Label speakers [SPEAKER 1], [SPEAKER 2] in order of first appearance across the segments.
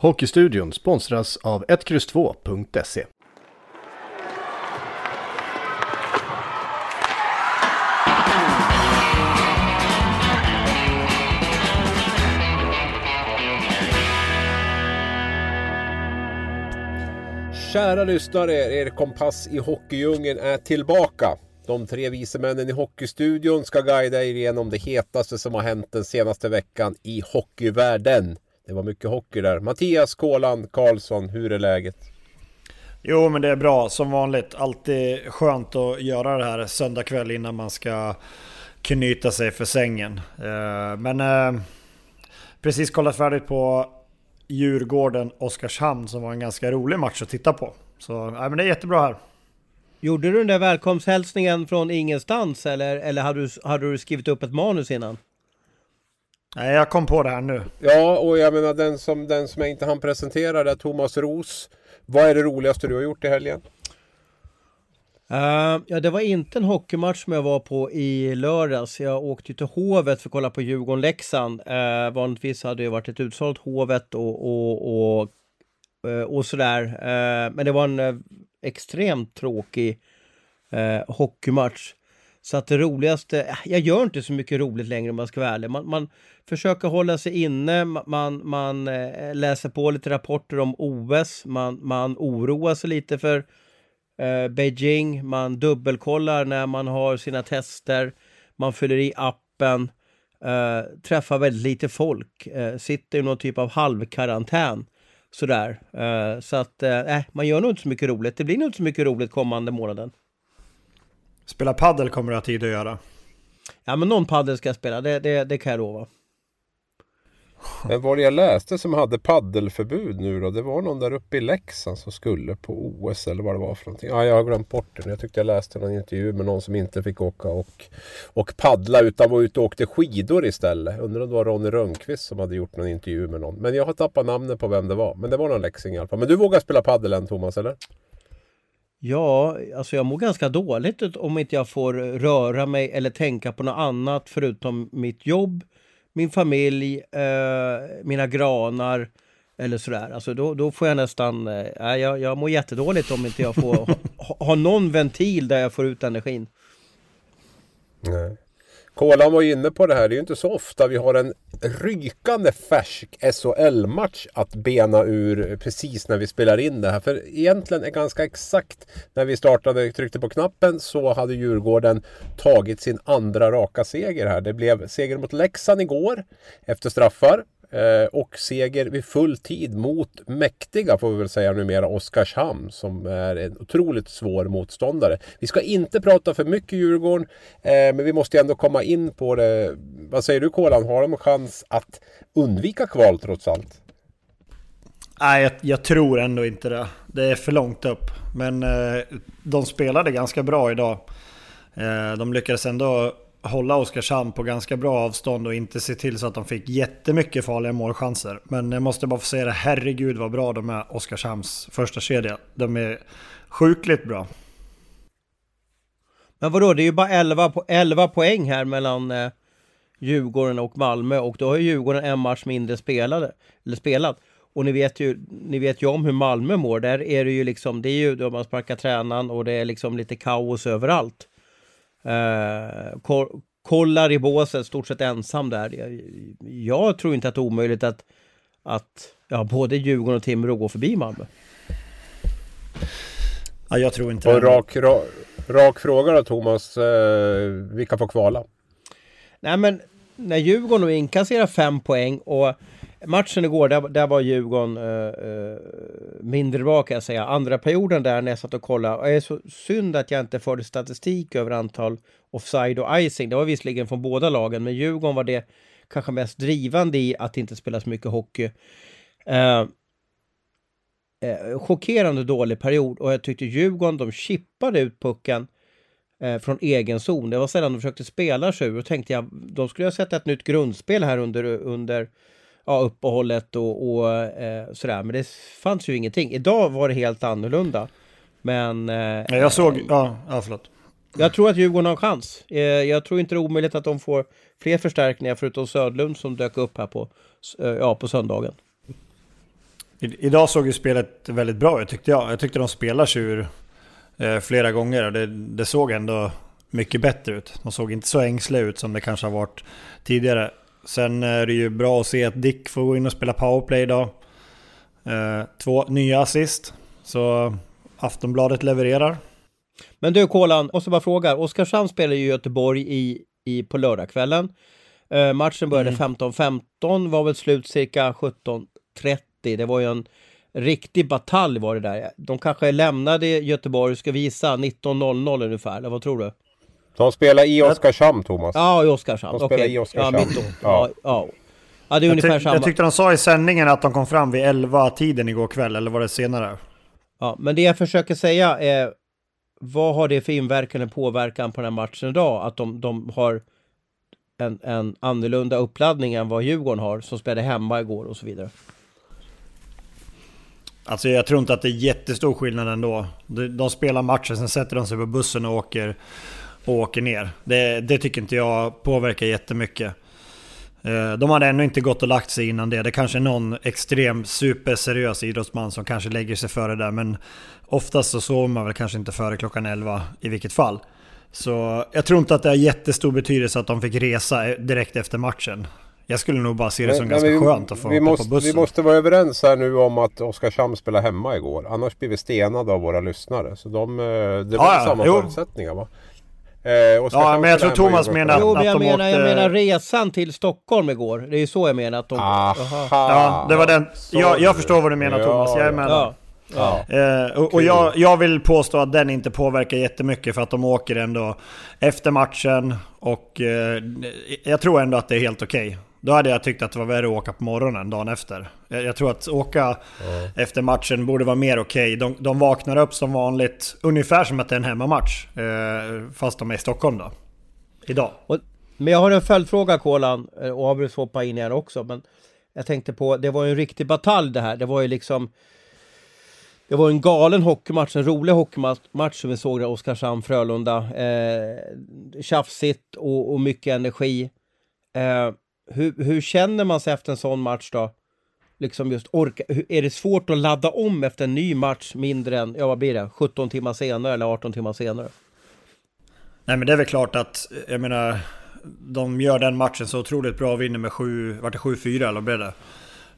[SPEAKER 1] Hockeystudion sponsras av 1X2.se.
[SPEAKER 2] Kära lyssnare, er kompass i hockeydjungeln är tillbaka. De tre vise männen i Hockeystudion ska guida er igenom det hetaste som har hänt den senaste veckan i hockeyvärlden. Det var mycket hockey där. Mattias Kåland Karlsson, hur är läget?
[SPEAKER 3] Jo, men det är bra som vanligt. Alltid skönt att göra det här söndag kväll innan man ska knyta sig för sängen. Eh, men eh, precis kollat färdigt på Djurgården-Oskarshamn som var en ganska rolig match att titta på. Så ja, men det är jättebra här.
[SPEAKER 4] Gjorde du den där välkomsthälsningen från ingenstans eller, eller hade, du, hade du skrivit upp ett manus innan?
[SPEAKER 3] Nej, jag kom på det här nu.
[SPEAKER 2] Ja, och jag menar den som, den som jag inte hann presentera är Thomas Ros. Vad är det roligaste du har gjort i helgen?
[SPEAKER 4] Uh, ja, det var inte en hockeymatch som jag var på i lördags. Jag åkte till Hovet för att kolla på Djurgården-Leksand. Uh, vanligtvis hade det varit ett utsålt Hovet och, och, och, uh, och sådär. Uh, men det var en extremt tråkig hockeymatch. Så att det roligaste, jag gör inte så mycket roligt längre om jag ska vara ärlig. Man, man försöker hålla sig inne, man, man eh, läser på lite rapporter om OS, man, man oroar sig lite för eh, Beijing, man dubbelkollar när man har sina tester, man fyller i appen, eh, träffar väldigt lite folk, eh, sitter i någon typ av halvkarantän. Sådär. Eh, så att, eh, man gör nog inte så mycket roligt. Det blir nog inte så mycket roligt kommande månaden.
[SPEAKER 3] Spela paddel kommer du ha tid att göra.
[SPEAKER 4] Ja, men någon paddel ska jag spela, det, det, det kan jag lova.
[SPEAKER 2] Men vad jag läste som hade paddelförbud nu då? Det var någon där uppe i Leksand som skulle på OS eller vad det var för någonting. Ja, jag har glömt bort det. Jag tyckte jag läste någon intervju med någon som inte fick åka och, och paddla utan var ute och åkte skidor istället. Undrar om det var Ronny Rönnqvist som hade gjort någon intervju med någon. Men jag har tappat namnet på vem det var. Men det var någon leksing i alla fall. Men du vågar spela paddel än Thomas eller?
[SPEAKER 4] Ja, alltså jag mår ganska dåligt om inte jag får röra mig eller tänka på något annat förutom mitt jobb min familj, eh, mina granar eller sådär. Alltså då, då får jag nästan, eh, jag, jag mår jättedåligt om inte jag får ha, ha någon ventil där jag får ut energin.
[SPEAKER 2] Nej. Kolan var inne på det här. Det är ju inte så ofta vi har en rykande färsk SHL-match att bena ur precis när vi spelar in det här. För egentligen är ganska exakt när vi startade, tryckte på knappen så hade Djurgården tagit sin andra raka seger här. Det blev seger mot Leksand igår efter straffar. Eh, och seger vid full tid mot mäktiga, får vi väl säga numera, Oskarshamn som är en otroligt svår motståndare. Vi ska inte prata för mycket Djurgården, eh, men vi måste ändå komma in på det. Vad säger du Kolan, har de en chans att undvika kval trots allt?
[SPEAKER 3] Nej, jag, jag, tror ändå inte det. Det är för långt upp. Men eh, de spelade ganska bra idag. Eh, de lyckades ändå hålla Oskarshamn på ganska bra avstånd och inte se till så att de fick jättemycket farliga målchanser. Men jag måste bara få säga det, herregud vad bra de är, Oskarshamns första kedja. De är sjukligt bra.
[SPEAKER 4] Men vadå, det är ju bara 11, 11 poäng här mellan eh, Djurgården och Malmö och då har Djurgården en match mindre spelade, eller spelat. Och ni vet, ju, ni vet ju om hur Malmö mår. Där är det ju liksom, det är ju då man sparkar tränaren och det är liksom lite kaos överallt. Eh, kollar i båset, stort sett ensam där. Jag, jag, tror inte att det är omöjligt att, att ja, både Djurgården och Timrå går förbi Malmö.
[SPEAKER 3] Ja, jag tror inte
[SPEAKER 2] och det. Rak, rak, rak fråga då Thomas, eh, vilka får kvala?
[SPEAKER 4] Nej men när Djurgården inkasserar fem poäng och Matchen igår, där, där var Djurgården uh, mindre bra kan jag säga. Andra perioden där när jag satt och kollade. Och det är så synd att jag inte förde statistik över antal offside och icing. Det var visserligen från båda lagen, men Djurgården var det kanske mest drivande i att inte spela så mycket hockey. Eh, eh, chockerande dålig period och jag tyckte Djurgården, de chippade ut pucken eh, från egen zon. Det var sällan de försökte spela sig ur och tänkte jag, de skulle ha sett ett nytt grundspel här under, under ja, uppehållet och, och eh, sådär. Men det fanns ju ingenting. Idag var det helt annorlunda. Men... Eh,
[SPEAKER 3] jag såg... Ja, ja, förlåt.
[SPEAKER 4] Jag tror att Djurgården har en chans. Eh, jag tror inte det är omöjligt att de får fler förstärkningar förutom Södlund som dök upp här på, eh, ja, på söndagen.
[SPEAKER 3] Idag såg ju spelet väldigt bra ut tyckte jag. Jag tyckte de spelar sig ur eh, flera gånger. Det, det såg ändå mycket bättre ut. De såg inte så ängsliga ut som det kanske har varit tidigare. Sen är det ju bra att se att Dick får gå in och spela powerplay idag. Eh, två nya assist. Så Aftonbladet levererar.
[SPEAKER 4] Men du Kolan, och så bara fråga. Oskarshamn spelar ju Göteborg i, i, på lördagskvällen. Eh, matchen började 15.15, mm. var väl slut cirka 17.30. Det var ju en riktig batalj var det där. De kanske lämnade Göteborg, ska visa 19.00 ungefär, eller vad tror du?
[SPEAKER 2] De spelar i Oskarshamn, Thomas.
[SPEAKER 4] Ja, i Oskarshamn.
[SPEAKER 2] De spelar okay. i Oskarshamn. Ja,
[SPEAKER 4] mitt ja. ja. ja. det är ungefär
[SPEAKER 3] jag
[SPEAKER 4] samma.
[SPEAKER 3] Jag tyckte de sa i sändningen att de kom fram vid 11-tiden igår kväll, eller var det senare?
[SPEAKER 4] Ja, men det jag försöker säga är vad har det för inverkan eller påverkan på den här matchen idag? Att de, de har en, en annorlunda uppladdning än vad Djurgården har, som spelade hemma igår och så vidare.
[SPEAKER 3] Alltså jag tror inte att det är jättestor skillnad ändå. De, de spelar matchen, sen sätter de sig på bussen och åker, och åker ner. Det, det tycker inte jag påverkar jättemycket. Eh, de hade ännu inte gått och lagt sig innan det. Det kanske är någon extrem superseriös idrottsman som kanske lägger sig före där. Men oftast så sover man väl kanske inte före klockan 11 i vilket fall. Så jag tror inte att det har jättestor betydelse att de fick resa direkt efter matchen. Jag skulle nog bara se det som men, ganska
[SPEAKER 2] vi,
[SPEAKER 3] skönt att få
[SPEAKER 2] vi måste,
[SPEAKER 3] på bussen.
[SPEAKER 2] Vi måste vara överens här nu om att Oskarshamn spelade hemma igår. Annars blir vi stenade av våra lyssnare. Så de, eh, det var ja, samma jo. förutsättningar va?
[SPEAKER 3] Eh, ja, men jag tror Thomas menar att,
[SPEAKER 4] jo, men
[SPEAKER 3] jag
[SPEAKER 4] att de
[SPEAKER 3] menar,
[SPEAKER 4] åkte... jag menar resan till Stockholm igår. Det är ju så jag menar att de...
[SPEAKER 2] Aha.
[SPEAKER 3] Ja, det var den. Jag, jag förstår vad du menar Thomas. Jag är med. Ja. Ja. Eh, och, och jag, jag, vill påstå att den inte påverkar jättemycket för att de åker ändå efter matchen och eh, jag tror ändå att det är helt okej. Okay. Då hade jag tyckt att det var värre att åka på morgonen dagen efter. Jag, jag tror att åka mm. efter matchen borde vara mer okej. Okay. De, de vaknar upp som vanligt, ungefär som att det är en hemmamatch. Eh, fast de är i Stockholm då. Idag.
[SPEAKER 4] Och, men jag har en följdfråga Kolan, eh, och Abris hoppa in här också. Men jag tänkte på, det var ju en riktig batalj det här. Det var ju liksom... Det var en galen hockeymatch, en rolig hockeymatch som vi såg där, Oskarshamn-Frölunda. Eh, tjafsigt och, och mycket energi. Eh, hur, hur känner man sig efter en sån match då? Liksom just orka, är det svårt att ladda om efter en ny match mindre än, ja vad blir det, 17 timmar senare eller 18 timmar senare?
[SPEAKER 3] Nej men det är väl klart att, jag menar, de gör den matchen så otroligt bra och vinner med 7, vart det 7-4 eller blev det?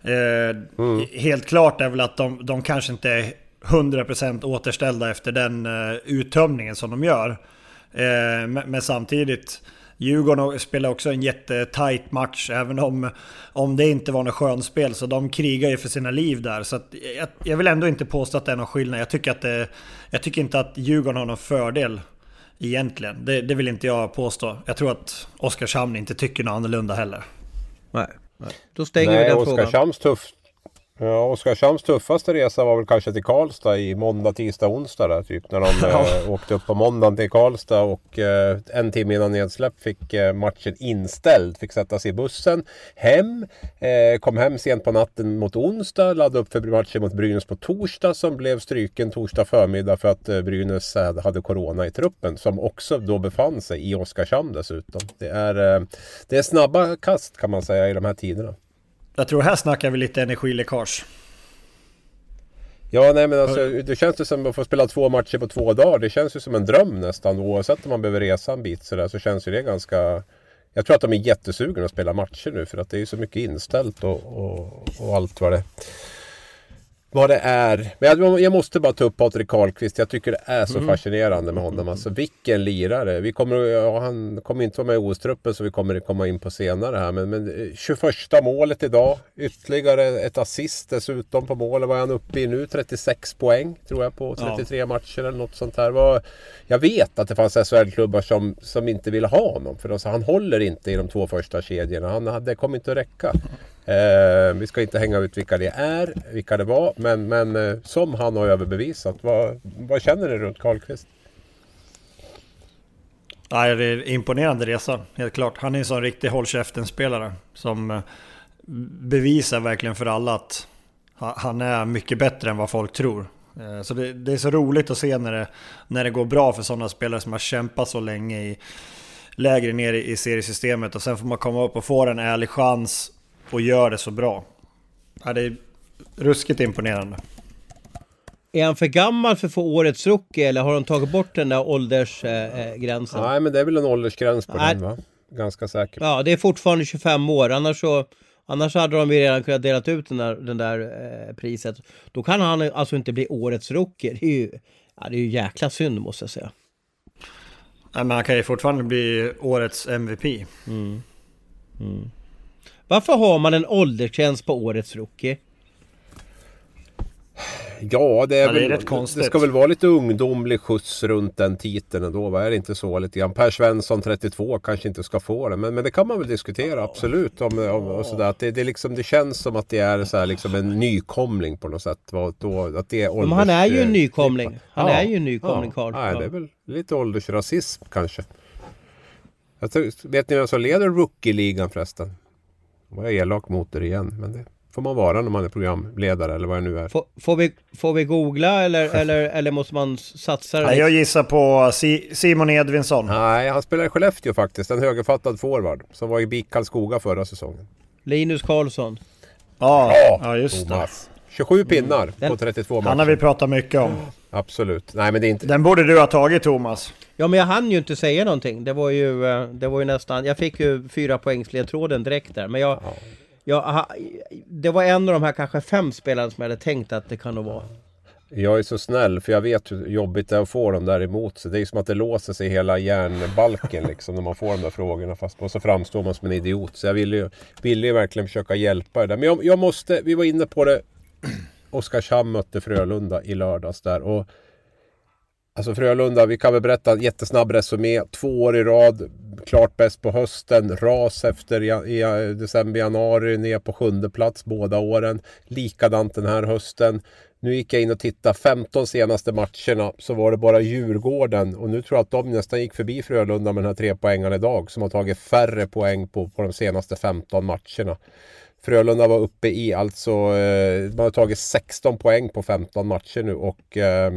[SPEAKER 3] Eh, mm. Helt klart är väl att de, de kanske inte är 100% återställda efter den uh, uttömningen som de gör. Eh, men, men samtidigt Djurgården spelar också en jättetajt match, även om, om det inte var något skönspel. Så de krigar ju för sina liv där. Så jag, jag, vill ändå inte påstå att det är någon skillnad. Jag tycker, att det, jag tycker inte att Djurgården har någon fördel egentligen. Det, det vill inte jag påstå. Jag tror att Oskarshamn inte tycker något annorlunda heller.
[SPEAKER 4] Nej. Nej. Då stänger Nej, vi den
[SPEAKER 2] Oskarshamns
[SPEAKER 4] frågan.
[SPEAKER 2] Tuff, Ja, Oskarshamns tuffaste resa var väl kanske till Karlstad i måndag, tisdag, onsdag där typ. När de eh, åkte upp på måndagen till Karlstad och eh, en timme innan nedsläpp fick eh, matchen inställd. Fick sätta sig i bussen hem. Eh, kom hem sent på natten mot onsdag. Laddade upp för matchen mot Brynäs på torsdag som blev stryken torsdag förmiddag för att eh, Brynäs eh, hade Corona i truppen. Som också då befann sig i Oskarshamn dessutom. Det är, det är snabba kast kan man säga i de här tiderna.
[SPEAKER 3] Jag tror här snackar vi lite energiläckage.
[SPEAKER 2] Ja, nej men alltså det känns ju som att få spela två matcher på två dagar. Det känns ju som en dröm nästan. Oavsett om man behöver resa en bit sådär så känns ju det ganska... Jag tror att de är jättesugna att spela matcher nu för att det är så mycket inställt och, och, och allt vad det vad det är. Men jag, jag måste bara ta upp Patrik Karlqvist. Jag tycker det är så mm. fascinerande med honom. Alltså vilken lirare. Vi kommer, ja, han kommer inte vara med i OS-truppen så vi kommer komma in på senare här. Men, men 21 eh, målet idag. Ytterligare ett assist dessutom på målet. Vad är han uppe i nu? 36 poäng tror jag på 33 ja. matcher eller något sånt här. Jag vet att det fanns SHL-klubbar som, som inte ville ha honom. För alltså, han håller inte i de två första kedjorna. Han, det kommer inte att räcka. Eh, vi ska inte hänga ut vilka det är, vilka det var. Men, men eh, som han har överbevisat. Vad, vad känner ni runt Karlqvist?
[SPEAKER 3] Nej, det är imponerande resa, helt klart. Han är en sån riktig håll käften-spelare. Som eh, bevisar verkligen för alla att han är mycket bättre än vad folk tror. Eh, så det, det, är så roligt att se när det, när det går bra för sådana spelare som har kämpat så länge i lägre ner i seriesystemet och sen får man komma upp och få en ärlig chans och gör det så bra. Ja, det är ruskigt imponerande.
[SPEAKER 4] Är han för gammal för att få årets rookie eller har de tagit bort den där åldersgränsen?
[SPEAKER 2] Eh, Nej men det är väl en åldersgräns på Nej. den va? Ganska säker.
[SPEAKER 4] Ja det är fortfarande 25 år annars så Annars hade de ju redan kunnat delat ut den där, den där eh, priset. Då kan han alltså inte bli årets rookie. Det är ju, ja, det är ju jäkla synd måste jag säga.
[SPEAKER 3] Nej, men han kan ju fortfarande bli årets MVP. Mm.
[SPEAKER 4] Mm. Varför har man en åldersgräns på årets rookie?
[SPEAKER 2] Ja, det är, ja, det är väl, rätt konstigt. Det ska väl vara lite ungdomlig skjuts runt den titeln ändå. Är det inte så lite grann? Per Svensson 32 kanske inte ska få det. Men, men det kan man väl diskutera absolut. Om, om, och sådär. Att det, det, liksom, det känns som att det är så här, liksom en nykomling på något sätt. Då, att det är ålders,
[SPEAKER 4] men han är ju en nykomling. Han ja, är ju en nykomling Karl.
[SPEAKER 2] Ja, det är väl lite åldersrasism kanske. Jag tror, vet ni vem som leder Rookie-ligan förresten? Var jag elak mot er igen. Men det får man vara när man är programledare eller vad det nu är.
[SPEAKER 4] Får, får, vi, får vi googla eller, eller, eller måste man satsa?
[SPEAKER 3] Nej, jag gissar på Simon Edvinsson.
[SPEAKER 2] Nej, han spelar i Skellefteå faktiskt. En högerfattad forward. Som var i BIK Karlskoga förra säsongen.
[SPEAKER 4] Linus Karlsson.
[SPEAKER 3] Ja, ja just
[SPEAKER 2] Thomas. Det. 27 pinnar mm. på 32 matcher.
[SPEAKER 3] Han har vi pratat mycket om.
[SPEAKER 2] Absolut. Nej men det är inte...
[SPEAKER 3] Den borde du ha tagit Thomas.
[SPEAKER 4] Ja men jag hann ju inte säga någonting. Det var ju, eh, det var ju nästan... Jag fick ju fyra poängsledtråden direkt där. Men jag... Ja. jag det var en av de här kanske fem spelarna som jag hade tänkt att det kan nog vara.
[SPEAKER 2] Jag är så snäll för jag vet hur jobbigt det är att få dem där emot sig. Det är ju som att det låser sig hela hjärnbalken liksom när man får de där frågorna. Fast och så framstår man som en idiot. Så jag ville ju, ville ju verkligen försöka hjälpa er där. Men jag, jag måste, vi var inne på det. Oskarshamn mötte Frölunda i lördags där. Och Alltså Frölunda, vi kan väl berätta en jättesnabb resumé. Två år i rad, klart bäst på hösten. Ras efter i, eh, december, januari, ner på sjunde plats båda åren. Likadant den här hösten. Nu gick jag in och tittade, 15 senaste matcherna så var det bara Djurgården och nu tror jag att de nästan gick förbi Frölunda med den här tre poängen idag som har tagit färre poäng på, på de senaste 15 matcherna. Frölunda var uppe i alltså, eh, man har tagit 16 poäng på 15 matcher nu och eh,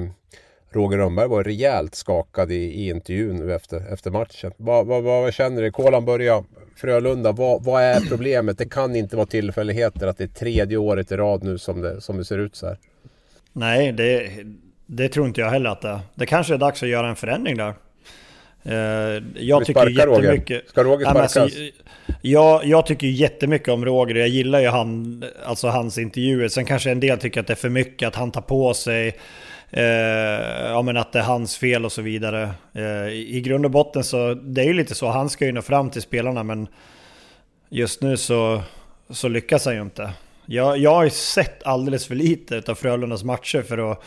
[SPEAKER 2] Roger Rönnberg var rejält skakad i, i intervjun nu efter, efter matchen. Vad, vad, vad känner du? Kolan börjar. Frölunda, vad, vad är problemet? Det kan inte vara tillfälligheter att det är tredje året i rad nu som det, som det ser ut så här.
[SPEAKER 3] Nej, det, det tror inte jag heller att det är. Det kanske är dags att göra en förändring där.
[SPEAKER 2] Uh, jag tycker jättemycket... Ska Roger sparkas? Alltså,
[SPEAKER 3] jag, jag tycker jättemycket om Roger jag gillar ju han, alltså hans intervjuer. Sen kanske en del tycker att det är för mycket, att han tar på sig eh, ja, men att det är hans fel och så vidare. Eh, I grund och botten så det är ju lite så, han ska ju nå fram till spelarna men just nu så, så lyckas han ju inte. Jag, jag har ju sett alldeles för lite av Frölundas matcher för att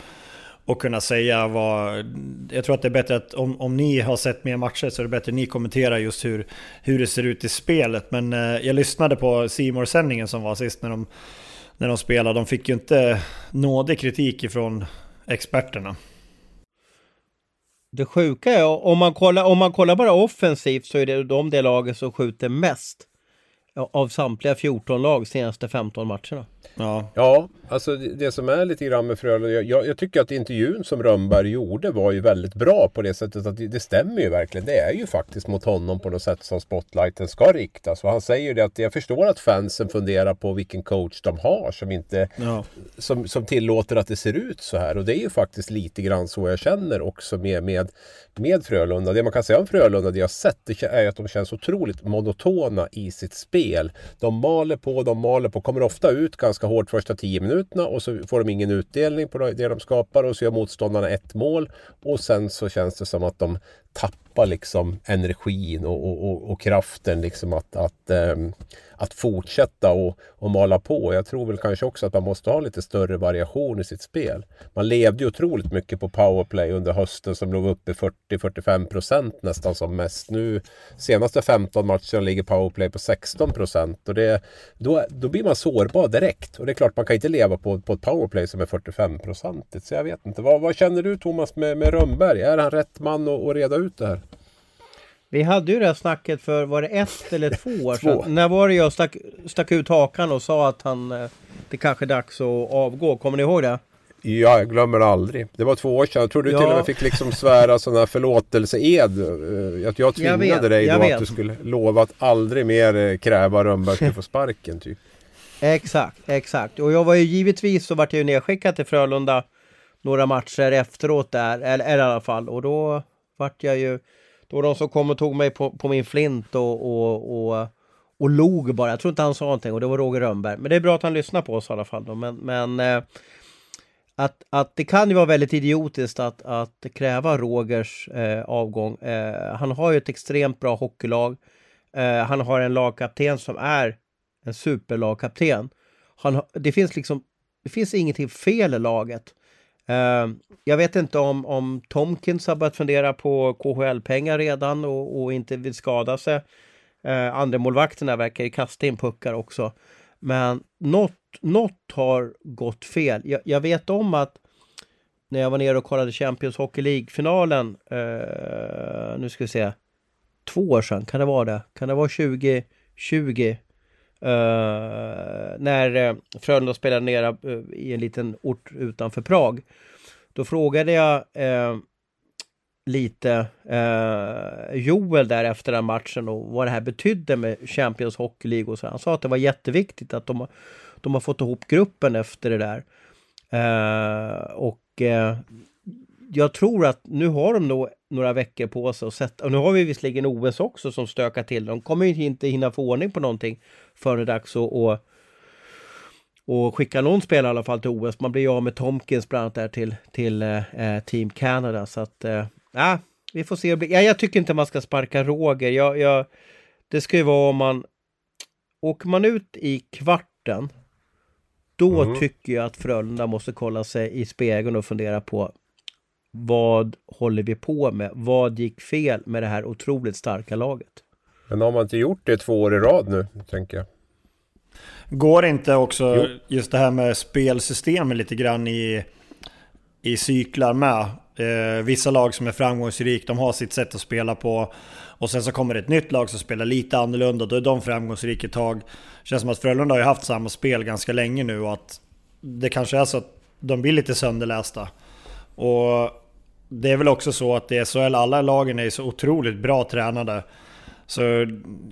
[SPEAKER 3] och kunna säga vad... Jag tror att det är bättre att om, om ni har sett mer matcher så är det bättre att ni kommenterar just hur, hur det ser ut i spelet. Men eh, jag lyssnade på simor sändningen som var sist när de, när de spelade. De fick ju inte nådig kritik ifrån experterna.
[SPEAKER 4] Det sjuka är om man kollar, om man kollar bara offensivt så är det de det laget som skjuter mest av samtliga 14 lag senaste 15 matcherna.
[SPEAKER 2] Ja, ja alltså det, det som är lite grann med Frölunda. Jag, jag, tycker att intervjun som Rönnberg gjorde var ju väldigt bra på det sättet att det, det, stämmer ju verkligen. Det är ju faktiskt mot honom på något sätt som spotlighten ska riktas. Och han säger ju det att jag förstår att fansen funderar på vilken coach de har som inte ja. som, som tillåter att det ser ut så här. Och det är ju faktiskt lite grann så jag känner också med, med, med Frölunda. Det man kan säga om Frölunda, det jag sett, det är att de känns otroligt monotona i sitt spel spel. De maler på, de maler på, kommer ofta ut ganska hårt första tio minuterna och så får de ingen utdelning på det de skapar och så gör motståndarna ett mål. Och sen så känns det som att de tappar liksom energin och, och, och, och kraften liksom att, att, ähm, att fortsätta och, och mala på. Jag tror väl kanske också att man måste ha lite större variation i sitt spel. Man levde ju otroligt mycket på powerplay under hösten som låg uppe 40-45 procent nästan som mest. Nu senaste 15 matcherna ligger powerplay på 16 procent och det, då, då blir man sårbar direkt. Och det är klart man kan inte leva på, på ett powerplay som är 45 procentigt. Så jag vet inte. Vad, vad känner du Thomas med, med Rönnberg? Är han rätt man att, att reda ut det här?
[SPEAKER 4] Vi hade ju det här snacket för, var det ett eller två år sedan? två. När var det jag stack, stack ut hakan och sa att han, eh, det kanske är dags att avgå? Kommer ni ihåg det?
[SPEAKER 2] Ja, jag glömmer aldrig. Det var två år sedan. Jag tror du ja. till och med fick liksom svära sån här förlåtelseed. Eh, att jag tvingade jag vet, dig då att du skulle lova att aldrig mer eh, kräva Rönnberg skulle få sparken. Typ.
[SPEAKER 4] Exakt, exakt. Och jag var ju givetvis så vart jag ju nedskickad till Frölunda några matcher efteråt där, eller, eller i alla fall. Och då vart jag ju det var de som kom och tog mig på, på min flint och, och, och, och log bara. Jag tror inte han sa någonting och det var Roger Rönnberg. Men det är bra att han lyssnar på oss i alla fall. Då. Men, men eh, att, att det kan ju vara väldigt idiotiskt att, att kräva Rogers eh, avgång. Eh, han har ju ett extremt bra hockeylag. Eh, han har en lagkapten som är en superlagkapten. Han, det finns liksom det finns ingenting fel i laget. Uh, jag vet inte om, om Tomkins har börjat fundera på KHL-pengar redan och, och, inte vill skada sig. Uh, andra målvakterna verkar ju kasta in puckar också. Men något, något har gått fel. Jag, jag, vet om att när jag var nere och kollade Champions Hockey League-finalen, uh, nu ska vi se, två år sedan, kan det vara det? Kan det vara 2020? Uh, när uh, Frölunda spelade nere uh, i en liten ort utanför Prag. Då frågade jag uh, lite Joel där efter den matchen och vad det här betydde med Champions Hockey League och så. Han sa att det var jätteviktigt att de, de har fått ihop gruppen efter det där. och jag tror att nu har de nog några veckor på sig att sätta, och nu har vi visserligen OS också som stökar till. De kommer ju inte hinna få ordning på någonting är dags att och, och skicka någon spelare i alla fall till OS. Man blir ju av med Tomkins bland annat där till, till eh, Team Canada. Så att, eh, vi får se. Ja, jag tycker inte man ska sparka Roger. Jag, jag, det ska ju vara om man... Åker man ut i kvarten, då mm. tycker jag att Frölunda måste kolla sig i spegeln och fundera på vad håller vi på med? Vad gick fel med det här otroligt starka laget?
[SPEAKER 2] Men har man inte gjort det två år i rad nu, tänker jag?
[SPEAKER 3] Går inte också jo. just det här med spelsystemet lite grann i, i cyklar med? Eh, vissa lag som är framgångsrika, de har sitt sätt att spela på. Och sen så kommer det ett nytt lag som spelar lite annorlunda, då är de framgångsrika ett tag. Känns som att Frölunda har ju haft samma spel ganska länge nu och att det kanske är så att de blir lite sönderlästa. Och det är väl också så att det är SHL, alla lagen är så otroligt bra tränade. Så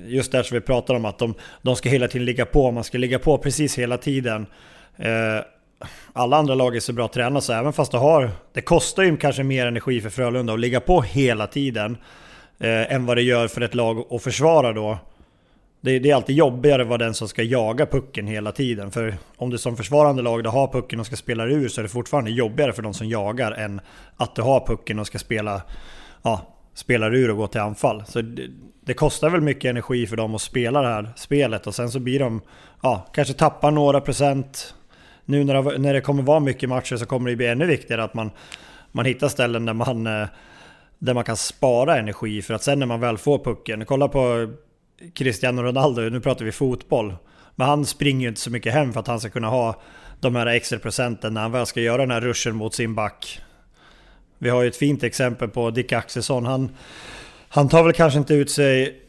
[SPEAKER 3] just där som vi pratar om att de, de ska hela tiden ligga på, man ska ligga på precis hela tiden. Eh, alla andra lag är så bra tränade så även fast det har... Det kostar ju kanske mer energi för Frölunda att ligga på hela tiden. Eh, än vad det gör för ett lag att försvara då. Det, det, är alltid jobbigare att vara den som ska jaga pucken hela tiden. För om du som försvarande lag då har pucken och ska spela ur så är det fortfarande jobbigare för de som jagar än att du har pucken och ska spela, ja, spelar ur och gå till anfall. Så det, det, kostar väl mycket energi för dem att spela det här spelet och sen så blir de, ja, kanske tappar några procent. Nu när det, när det kommer vara mycket matcher så kommer det bli ännu viktigare att man, man hittar ställen där man, eh, där man kan spara energi för att sen när man väl får pucken, kolla på Cristiano Ronaldo, nu pratar vi fotboll. Men han springer ju inte så mycket hem för att han ska kunna ha de här extra procenten när han väl ska göra den här ruschen mot sin back. Vi har ju ett fint exempel på Dick Axelsson. Han, han tar väl kanske inte ut sig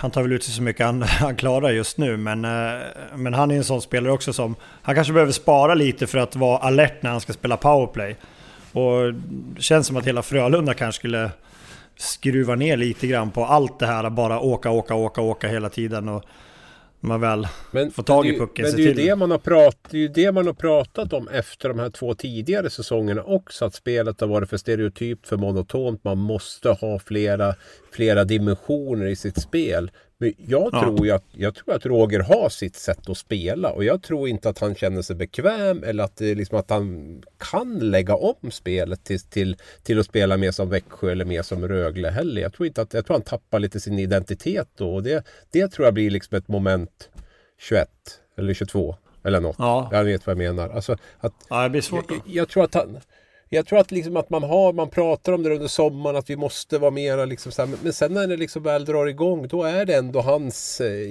[SPEAKER 3] han tar väl ut sig så mycket han, han klarar just nu, men, eh, men han är en sån spelare också som... Han kanske behöver spara lite för att vara alert när han ska spela powerplay. Och det känns som att hela Frölunda kanske skulle skruva ner lite grann på allt det här. Bara åka, åka, åka, åka hela tiden. Och man väl men, får tag i pucken.
[SPEAKER 2] Men det är, ju det, man har prat, det är ju det man har pratat om efter de här två tidigare säsongerna också. Att spelet har varit för stereotypt, för monotont. Man måste ha flera, flera dimensioner i sitt spel. Jag
[SPEAKER 3] Ja.
[SPEAKER 2] tror att, jag tror att Roger har sitt sätt att spela och jag tror inte att han känner sig bekväm eller att, är liksom att han kan lägga om spelet till, till, till att spela mer som Växjö eller mer som Rögle heller. Jag tror, inte att, jag tror han tappar lite sin identitet då och det, det tror jag blir liksom ett moment 21 eller 22 eller något.
[SPEAKER 3] Ja.
[SPEAKER 2] Jag vet vad jag menar. Alltså att,
[SPEAKER 3] Ja, det blir svårt.
[SPEAKER 2] jag, jag tror att han jag tror att, liksom att man har, man pratar om det under sommaren att vi måste vara mera liksom så här, men- sen när det liksom väl drar igång då är det ändå hans eh,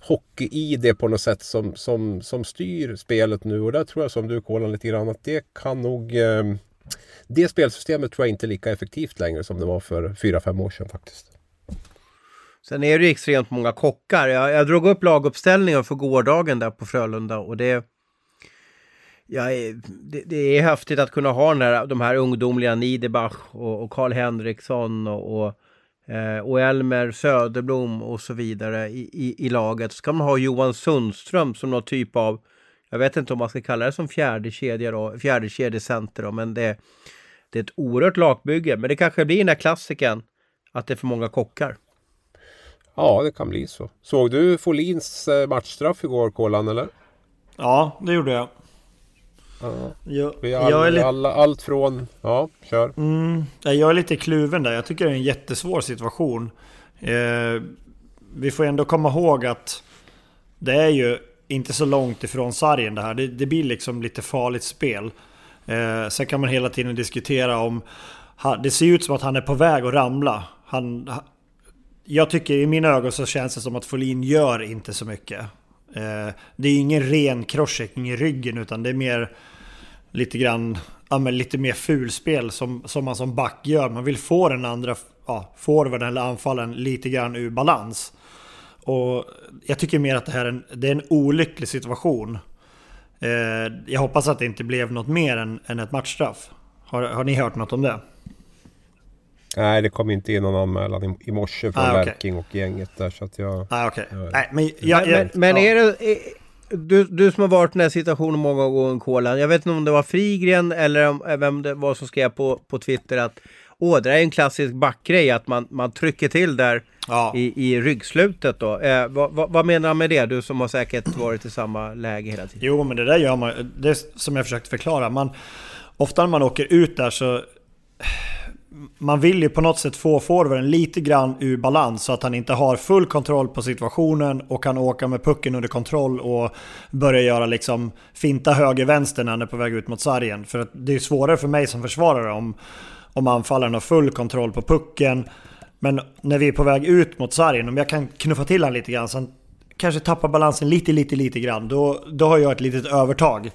[SPEAKER 2] hockey-id på något sätt som, som, som styr spelet nu. Och där tror jag som du Kolan lite grann att det kan nog eh, Det spelsystemet tror jag inte är lika effektivt längre som det var för 4-5 år sedan faktiskt.
[SPEAKER 4] Sen är det ju extremt många kockar. Jag, jag drog upp laguppställningen för gårdagen där på Frölunda och det... Ja, det, det är häftigt att kunna ha den här, de här ungdomliga Niederbach och, Karl Henriksson och, och, eh, och Elmer Söderblom och så vidare i, i, i laget. Så kan man ha Johan Sundström som någon typ av, jag vet inte om man ska kalla det som fjärde kedja då, fjärde kedjecenter då, men det, det är ett oerhört lagbygge. Men det kanske blir den här klassiken att det är för många kockar.
[SPEAKER 2] Ja, det kan bli så. Såg du Folins eh, matchstraff igår Kolan eller?
[SPEAKER 3] Ja, det gjorde jag.
[SPEAKER 2] Ja.
[SPEAKER 3] Jag,
[SPEAKER 2] Vi all,
[SPEAKER 3] jag, är lite,
[SPEAKER 2] alla, allt från... Ja, kör.
[SPEAKER 3] mm, jag är lite kluven där. Jag tycker det är en jättesvår situation. Eh, vi får ändå komma ihåg att det är ju inte så långt ifrån sargen det här. Det, det blir liksom lite farligt spel. Eh, sen kan man hela tiden diskutera om... Det ser ut som att han är på väg att ramla. Han, ha- jag tycker i mina ögon så känns det som att Folin gör inte så mycket. Eh, det är ingen ren crosschecking i ryggen utan det är mer lite grann, ja men lite mer fulspel som, som man som back gör. Man vill få den andra ja, forwarden eller anfallen lite grann ur balans. Och jag tycker mer att det här är en, det är en olycklig situation. Eh, jag hoppas att det inte blev något mer än, än ett matchstraff. Har, har ni hört något om det?
[SPEAKER 2] Nej, det kom inte in någon anmälan i, i morse från
[SPEAKER 3] Ah, okej.
[SPEAKER 2] Lärking och gänget där så att jag...
[SPEAKER 3] Nej okej.
[SPEAKER 2] Ja, ja.
[SPEAKER 3] Nej men jag...
[SPEAKER 4] men,
[SPEAKER 3] jag,
[SPEAKER 4] men, men
[SPEAKER 3] ja.
[SPEAKER 4] är det... Är, du, du som har varit i den här situationen många gånger, Kolan. Jag vet inte om det var Frigren eller om, vem det var som skrev på, på Twitter att Åh, det är en klassisk backgrej, att man, man trycker till där
[SPEAKER 3] Ja.
[SPEAKER 4] i, i ryggslutet då. Eh, vad, vad, vad menar han med det? Du som har säkert varit i samma läge hela tiden.
[SPEAKER 3] Jo, men det där gör man Det är som jag försökte förklara. Man, ofta när man åker ut där så... Man vill ju på något sätt få forwarden lite grann ur balans så att han inte har full kontroll på situationen och kan åka med pucken under kontroll och börja göra liksom finta höger-vänster när han är på väg ut mot sargen. För att det är svårare för mig som försvarare om, om anfallaren har full kontroll på pucken. Men när vi är på väg ut mot sargen, om jag kan knuffa till han lite grann så han kanske tappar balansen lite, lite, lite grann. Då, då har jag ett litet övertag.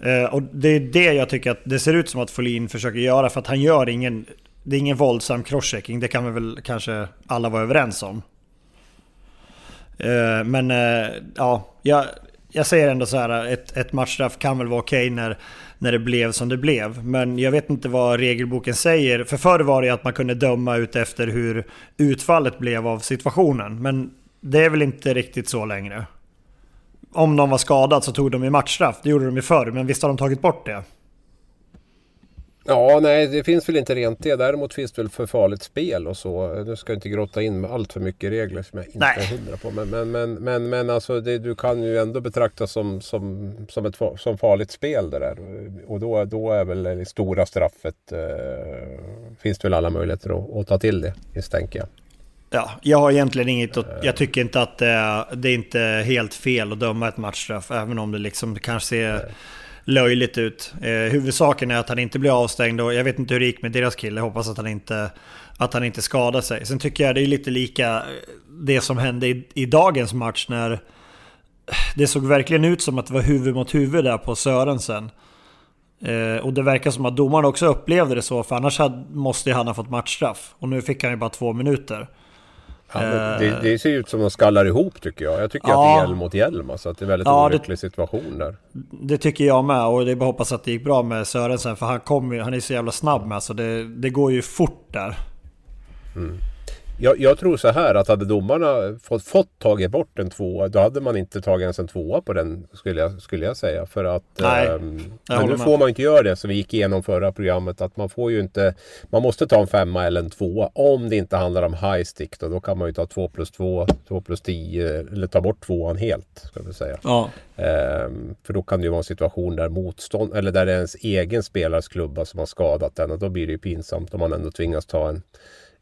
[SPEAKER 3] Eh, och det är det jag tycker att det ser ut som att Folin försöker göra för att han gör ingen... Det är ingen våldsam crosschecking, det kan vi väl kanske alla vara överens om. Eh, men eh, ja, jag, jag säger ändå så här, ett, ett matchstraff kan väl vara okej när, när det blev som det blev. Men jag vet inte vad regelboken säger. För förr var det att man kunde döma ut efter hur utfallet blev av situationen. Men det är väl inte riktigt så längre. Om någon var skadad så tog de ju matchstraff. Det gjorde de ju förr, men visst har de tagit bort det?
[SPEAKER 2] Ja, nej, det finns väl inte rent det. Däremot finns det väl för farligt spel och så. Nu ska jag inte grotta in med allt för mycket regler som jag inte
[SPEAKER 3] Nej.
[SPEAKER 2] är hundra på. Men, men, men, men, men alltså, det, du kan ju ändå betraktas som, som, som ett som farligt spel det där. Och då, då är väl det stora straffet, eh, finns det väl alla möjligheter att, att ta till det, misstänker jag.
[SPEAKER 3] Ja, jag har egentligen inget att, Jag tycker inte att det är, det är inte helt fel att döma ett matchstraff. Även om det liksom kanske ser löjligt ut. Eh, huvudsaken är att han inte blir avstängd och jag vet inte hur det gick med deras kille. Jag hoppas att han inte, att han inte skadar sig. Sen tycker jag det är lite lika eh, det som hände i, i dagens match när eh, det såg verkligen ut som att det var huvud mot huvud där på Sörensen. Eh, och det verkar som att domaren också upplevde det så, för annars hade, måste han ha fått matchstraff. Och nu fick han ju bara två minuter.
[SPEAKER 2] Ja, men det, det ser ut som att de skallar ihop tycker jag. Jag tycker
[SPEAKER 3] Ja.
[SPEAKER 2] att det är hjälm mot hjälm. Alltså att det är en väldigt
[SPEAKER 3] Ja,
[SPEAKER 2] olycklig situation där.
[SPEAKER 3] Det tycker jag med och det är bara hoppas att det gick bra med Sörensen för han, kom han är så jävla snabb med så det, det går ju fort där.
[SPEAKER 2] Jag, jag, tror så här att hade domarna fått, fått tagit bort en tvåa då hade man inte tagit ens en tvåa på den skulle jag, skulle jag säga. För att,
[SPEAKER 3] Nej,
[SPEAKER 2] ähm, men nu får man inte göra det som vi gick igenom förra programmet. Att man får ju inte Man måste ta en femma eller en tvåa om det inte handlar om high stick. Då, då kan man ju ta två plus två, två plus tio eller ta bort tvåan helt. Ska vi säga.
[SPEAKER 3] Ja.
[SPEAKER 2] Ähm, för då kan det ju vara en situation där motstånd eller där det är ens egen spelares klubba som har skadat den och då blir det ju pinsamt om man ändå tvingas ta en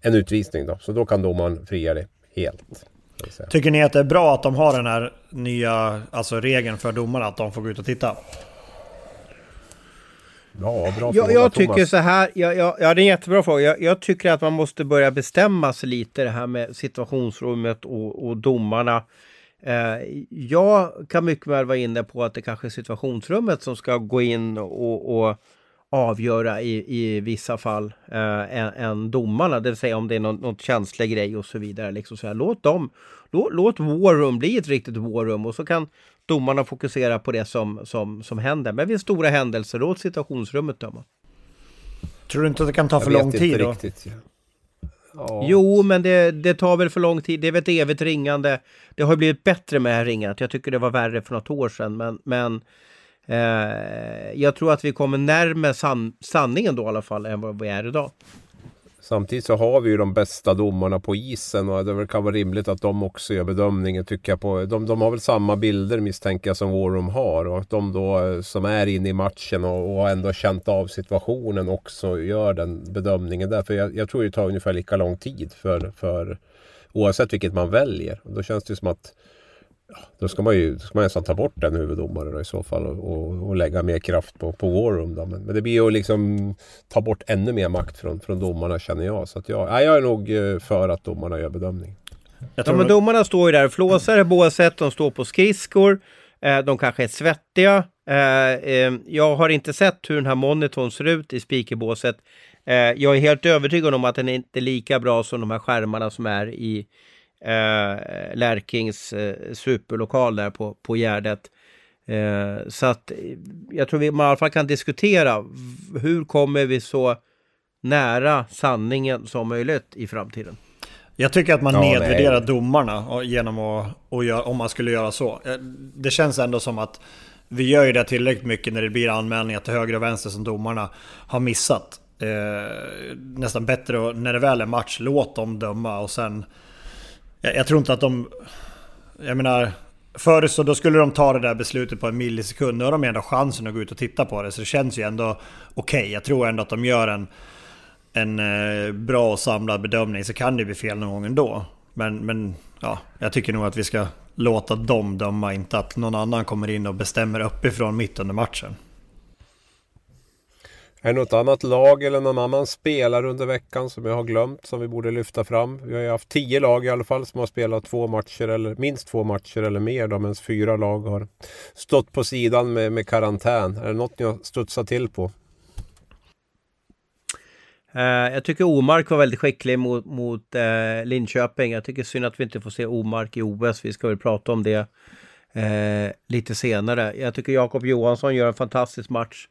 [SPEAKER 2] en utvisning då. Så då kan domaren fria det helt.
[SPEAKER 3] Tycker ni att det är bra att de har den här nya alltså regeln för domarna att de får gå ut och titta?
[SPEAKER 2] Ja, bra
[SPEAKER 4] jag, jag tycker så här, ja, ja, ja, det är en jättebra fråga. Jag, jag, tycker att man måste börja bestämma sig lite det här med situationsrummet och, och domarna. Eh, jag kan mycket väl vara inne på att det kanske är situationsrummet som ska gå in och, och avgöra i, i vissa fall eh, än, än domarna. Det vill säga om det är någon, någon känslig grej och så vidare. Liksom så här, låt, dem, låt, låt War Room bli ett riktigt War Room och så kan domarna fokusera på det som, som, som händer. Men vid stora händelser, låt situationsrummet döma.
[SPEAKER 3] Tror du inte att det kan ta för lång tid då? Riktigt, ja.
[SPEAKER 4] Ja. Jo, men det, det, tar väl för lång tid. Det är väl ett evigt ringande. Det har blivit bättre med det här ringandet. Jag tycker det var värre för något år sedan. Men, men Eh, jag tror att vi kommer närmare san sanningen då i alla fall än vad vi är idag.
[SPEAKER 2] Samtidigt så har vi ju de bästa domarna på isen och det kan vara rimligt att de också gör bedömningen tycker jag. På, de, de har väl samma bilder misstänker jag som Warroom har och att de då eh, som är inne i matchen och, och ändå känt av situationen också gör den bedömningen där. För jag, jag tror det tar ungefär lika lång tid för, för oavsett vilket man väljer. Och då känns det som att då ska man ju ska man nästan ta bort den huvuddomaren i så fall och, och, och, lägga mer kraft på, på War Room. Då. Men, men, det blir ju att liksom ta bort ännu mer makt från, från domarna känner jag. Så att jag, jag är nog eh, för att domarna gör bedömning.
[SPEAKER 4] Jag tror ja, men domarna står ju där och flåsar i båset, de står på skridskor, eh, de kanske är svettiga. Eh, jag har inte sett hur den här monitorn ser ut i speakerbåset. jag är helt övertygad om att den är inte är lika bra som de här skärmarna som är i eh, Lärkings eh, superlokal där på, på Gärdet. Eh, så att eh, jag tror vi i alla fall kan diskutera hur kommer vi så nära sanningen som möjligt i framtiden.
[SPEAKER 3] Jag tycker att man ja, nedvärderar nej. domarna genom att, och gör, om man skulle göra så. Eh, det känns ändå som att vi gör ju det tillräckligt mycket när det blir anmälningar till höger och vänster som domarna har missat. Eh, nästan bättre när det väl är match, låt dem döma och sen jag, jag tror inte att de... Jag menar... Förr så då skulle de ta det där beslutet på en millisekund. Nu har de ändå chansen att gå ut och titta på det. Så det känns ju ändå okej. Okay. Jag tror ändå att de gör en, en eh, bra och samlad bedömning. Så kan det bli fel någon gång ändå. Men, men ja, jag tycker nog att vi ska låta dem döma. Inte att någon annan kommer in och bestämmer uppifrån mitt under matchen.
[SPEAKER 2] Är det något annat lag eller någon annan spelare under veckan som jag har glömt som vi borde lyfta fram? Vi har ju haft tio lag i alla fall som har spelat två matcher eller minst två matcher eller mer då, medan fyra lag har stått på sidan med, med karantän. Är det något ni har studsat till på?
[SPEAKER 4] Uh, jag tycker Omark var väldigt skicklig mot, mot uh, Linköping. Jag tycker synd att vi inte får se Omark i OS. Vi ska väl prata om det uh, lite senare. Jag tycker Jakob Johansson gör en fantastisk match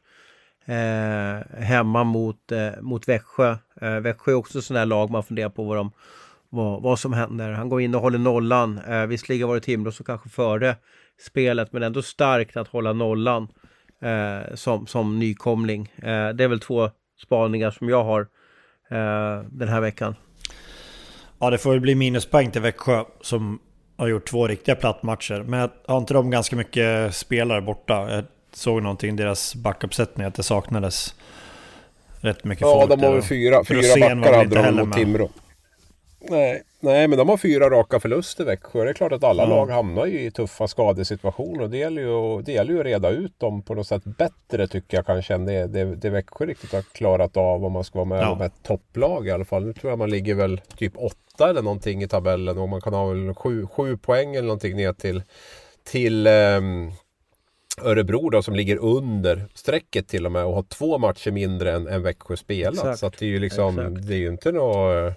[SPEAKER 4] eh, hemma mot, eh, mot Växjö. Eh, Växjö är också sådana här lag man funderar på vad, de, vad, vad som händer. Han går in och håller nollan. Eh, visserligen var det Timrå som kanske före spelet men ändå starkt att hålla nollan eh, som, som nykomling. Eh, det är väl två spaningar som jag har eh, den här veckan.
[SPEAKER 3] Ja, det får väl bli minuspoäng till Växjö som har gjort två riktiga plattmatcher. Men har inte de ganska mycket spelare borta? Eh, såg någonting i deras backuppsättning att det saknades rätt mycket
[SPEAKER 2] ja,
[SPEAKER 3] folk.
[SPEAKER 2] Ja, de har väl fyra, fyra backar hade de mot Timrå. Nej, nej, men de har fyra raka förluster Växjö. Det är klart att alla mm. lag hamnar ju i tuffa skadesituationer. Det gäller, ju, det gäller ju att reda ut dem på något sätt bättre tycker jag kanske än det, det, det Växjö riktigt har klarat av om man ska vara med ja. om ett topplag i alla fall. Nu tror jag man ligger väl typ åtta eller någonting i tabellen och man kan ha väl sju, sju poäng eller någonting ner till, till um, Örebro då som ligger under strecket till och med och har två matcher mindre än, än Växjö spelat. Exakt. Så det är ju liksom, Exakt. det är ju inte något...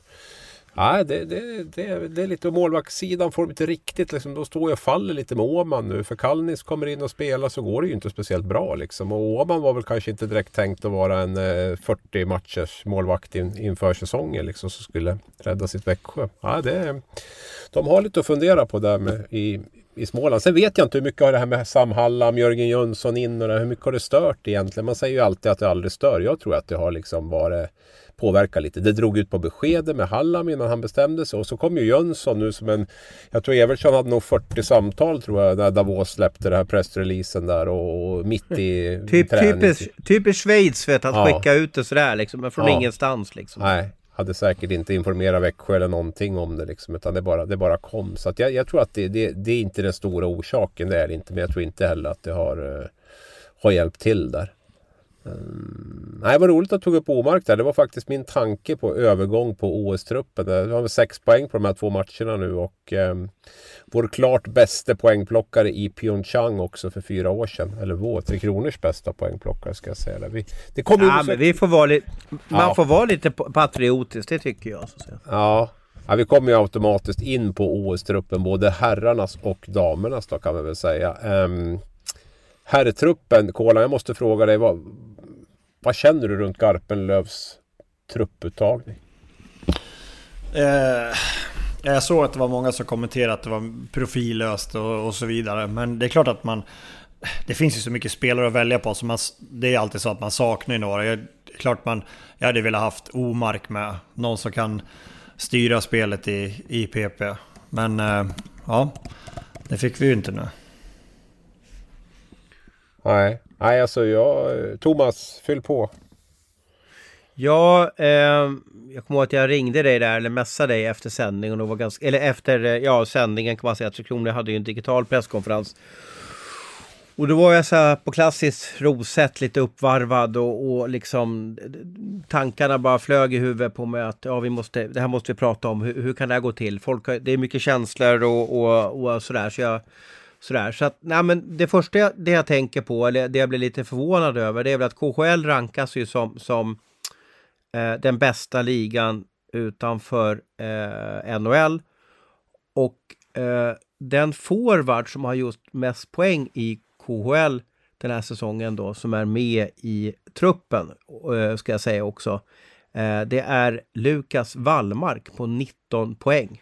[SPEAKER 2] Ja, det, det, det, det är lite målvaktssidan får de inte riktigt liksom, då står jag och faller lite med Åman nu. För Kallnis kommer in och spelar så går det ju inte speciellt bra liksom. Och Åman var väl kanske inte direkt tänkt att vara en eh, 40 matchers målvakt in, inför säsongen liksom som skulle rädda sitt Växjö. Ja, det, de har lite att fundera på där med, i, i Småland. Sen vet jag inte hur mycket har det här med Sam Hallam, Jörgen Jönsson in och det, hur mycket har det stört egentligen? Man säger ju alltid att det aldrig stör. Jag tror att det har liksom varit påverka lite. Det drog ut på beskedet med Hallam innan han bestämde sig och så kom ju Jönsson nu som en... Jag tror Evertsson hade nog 40 samtal tror jag när Davos släppte den här pressreleasen där och, och mitt i
[SPEAKER 4] typ, typiskt, typiskt Schweiz vet att ja. skicka ut det sådär liksom, men från ja. ingenstans liksom.
[SPEAKER 2] Nej, hade säkert inte informerat Växjö eller någonting om det liksom, utan det bara, det bara kom. Så att jag, jag tror att det, det, det, är inte den stora orsaken, det är det inte. Men jag tror inte heller att det har, eh, har hjälpt till där. Um, nej, vad roligt att du tog upp Omark där. Det var faktiskt min tanke på övergång på OS-truppen. Vi har sex poäng på de här två matcherna nu och um, vår klart bästa poängplockare i Pyeongchang också för fyra år sedan. Eller vår, Tre Kronors bästa poängplockare ska jag säga. Vi,
[SPEAKER 4] det ja, men vi får vara li- man ja. får vara lite patriotisk, det tycker jag. Så
[SPEAKER 2] Ja. ja, vi kommer ju automatiskt in på OS-truppen, både herrarnas och damernas då kan man väl säga. Um, herrtruppen, Kola, jag måste fråga dig. Vad, vad känner du runt Garpenlövs trupputtagning?
[SPEAKER 3] Eh, jag såg att det var många som kommenterade att det var profillöst och, och, så vidare. Men det är klart att man... Det finns ju så mycket spelare att välja på. Så man, det är alltid så att man saknar några. Jag, klart man... Jag hade velat haft Omark med. Någon som kan styra spelet i, i PP. Men eh, ja, det fick vi ju inte nu.
[SPEAKER 2] Nej, nej alltså jag... Thomas, fyll på.
[SPEAKER 4] Ja, eh, jag kommer ihåg att jag ringde dig där, eller messade dig efter sändningen. Och var ganska, eller efter eh, ja, sändningen kan man säga. Tre Kronor hade ju en digital presskonferens. Och då var jag så här på klassiskt roset, lite uppvarvad och, och liksom tankarna bara flög i huvudet på mig att ja, vi måste, det här måste vi prata om. Hur, hur kan det här gå till? Folk, det är mycket känslor och, och, och sådär. Så jag Sådär, så att, nej, men det första jag, det jag tänker på, eller det jag blir lite förvånad över, det är väl att KHL rankas ju som, som eh, den bästa ligan utanför eh, NHL. Och eh, den forward som har gjort mest poäng i KHL den här säsongen då, som är med i truppen, eh, ska jag säga också. Eh, det är Lukas Wallmark på 19 poäng.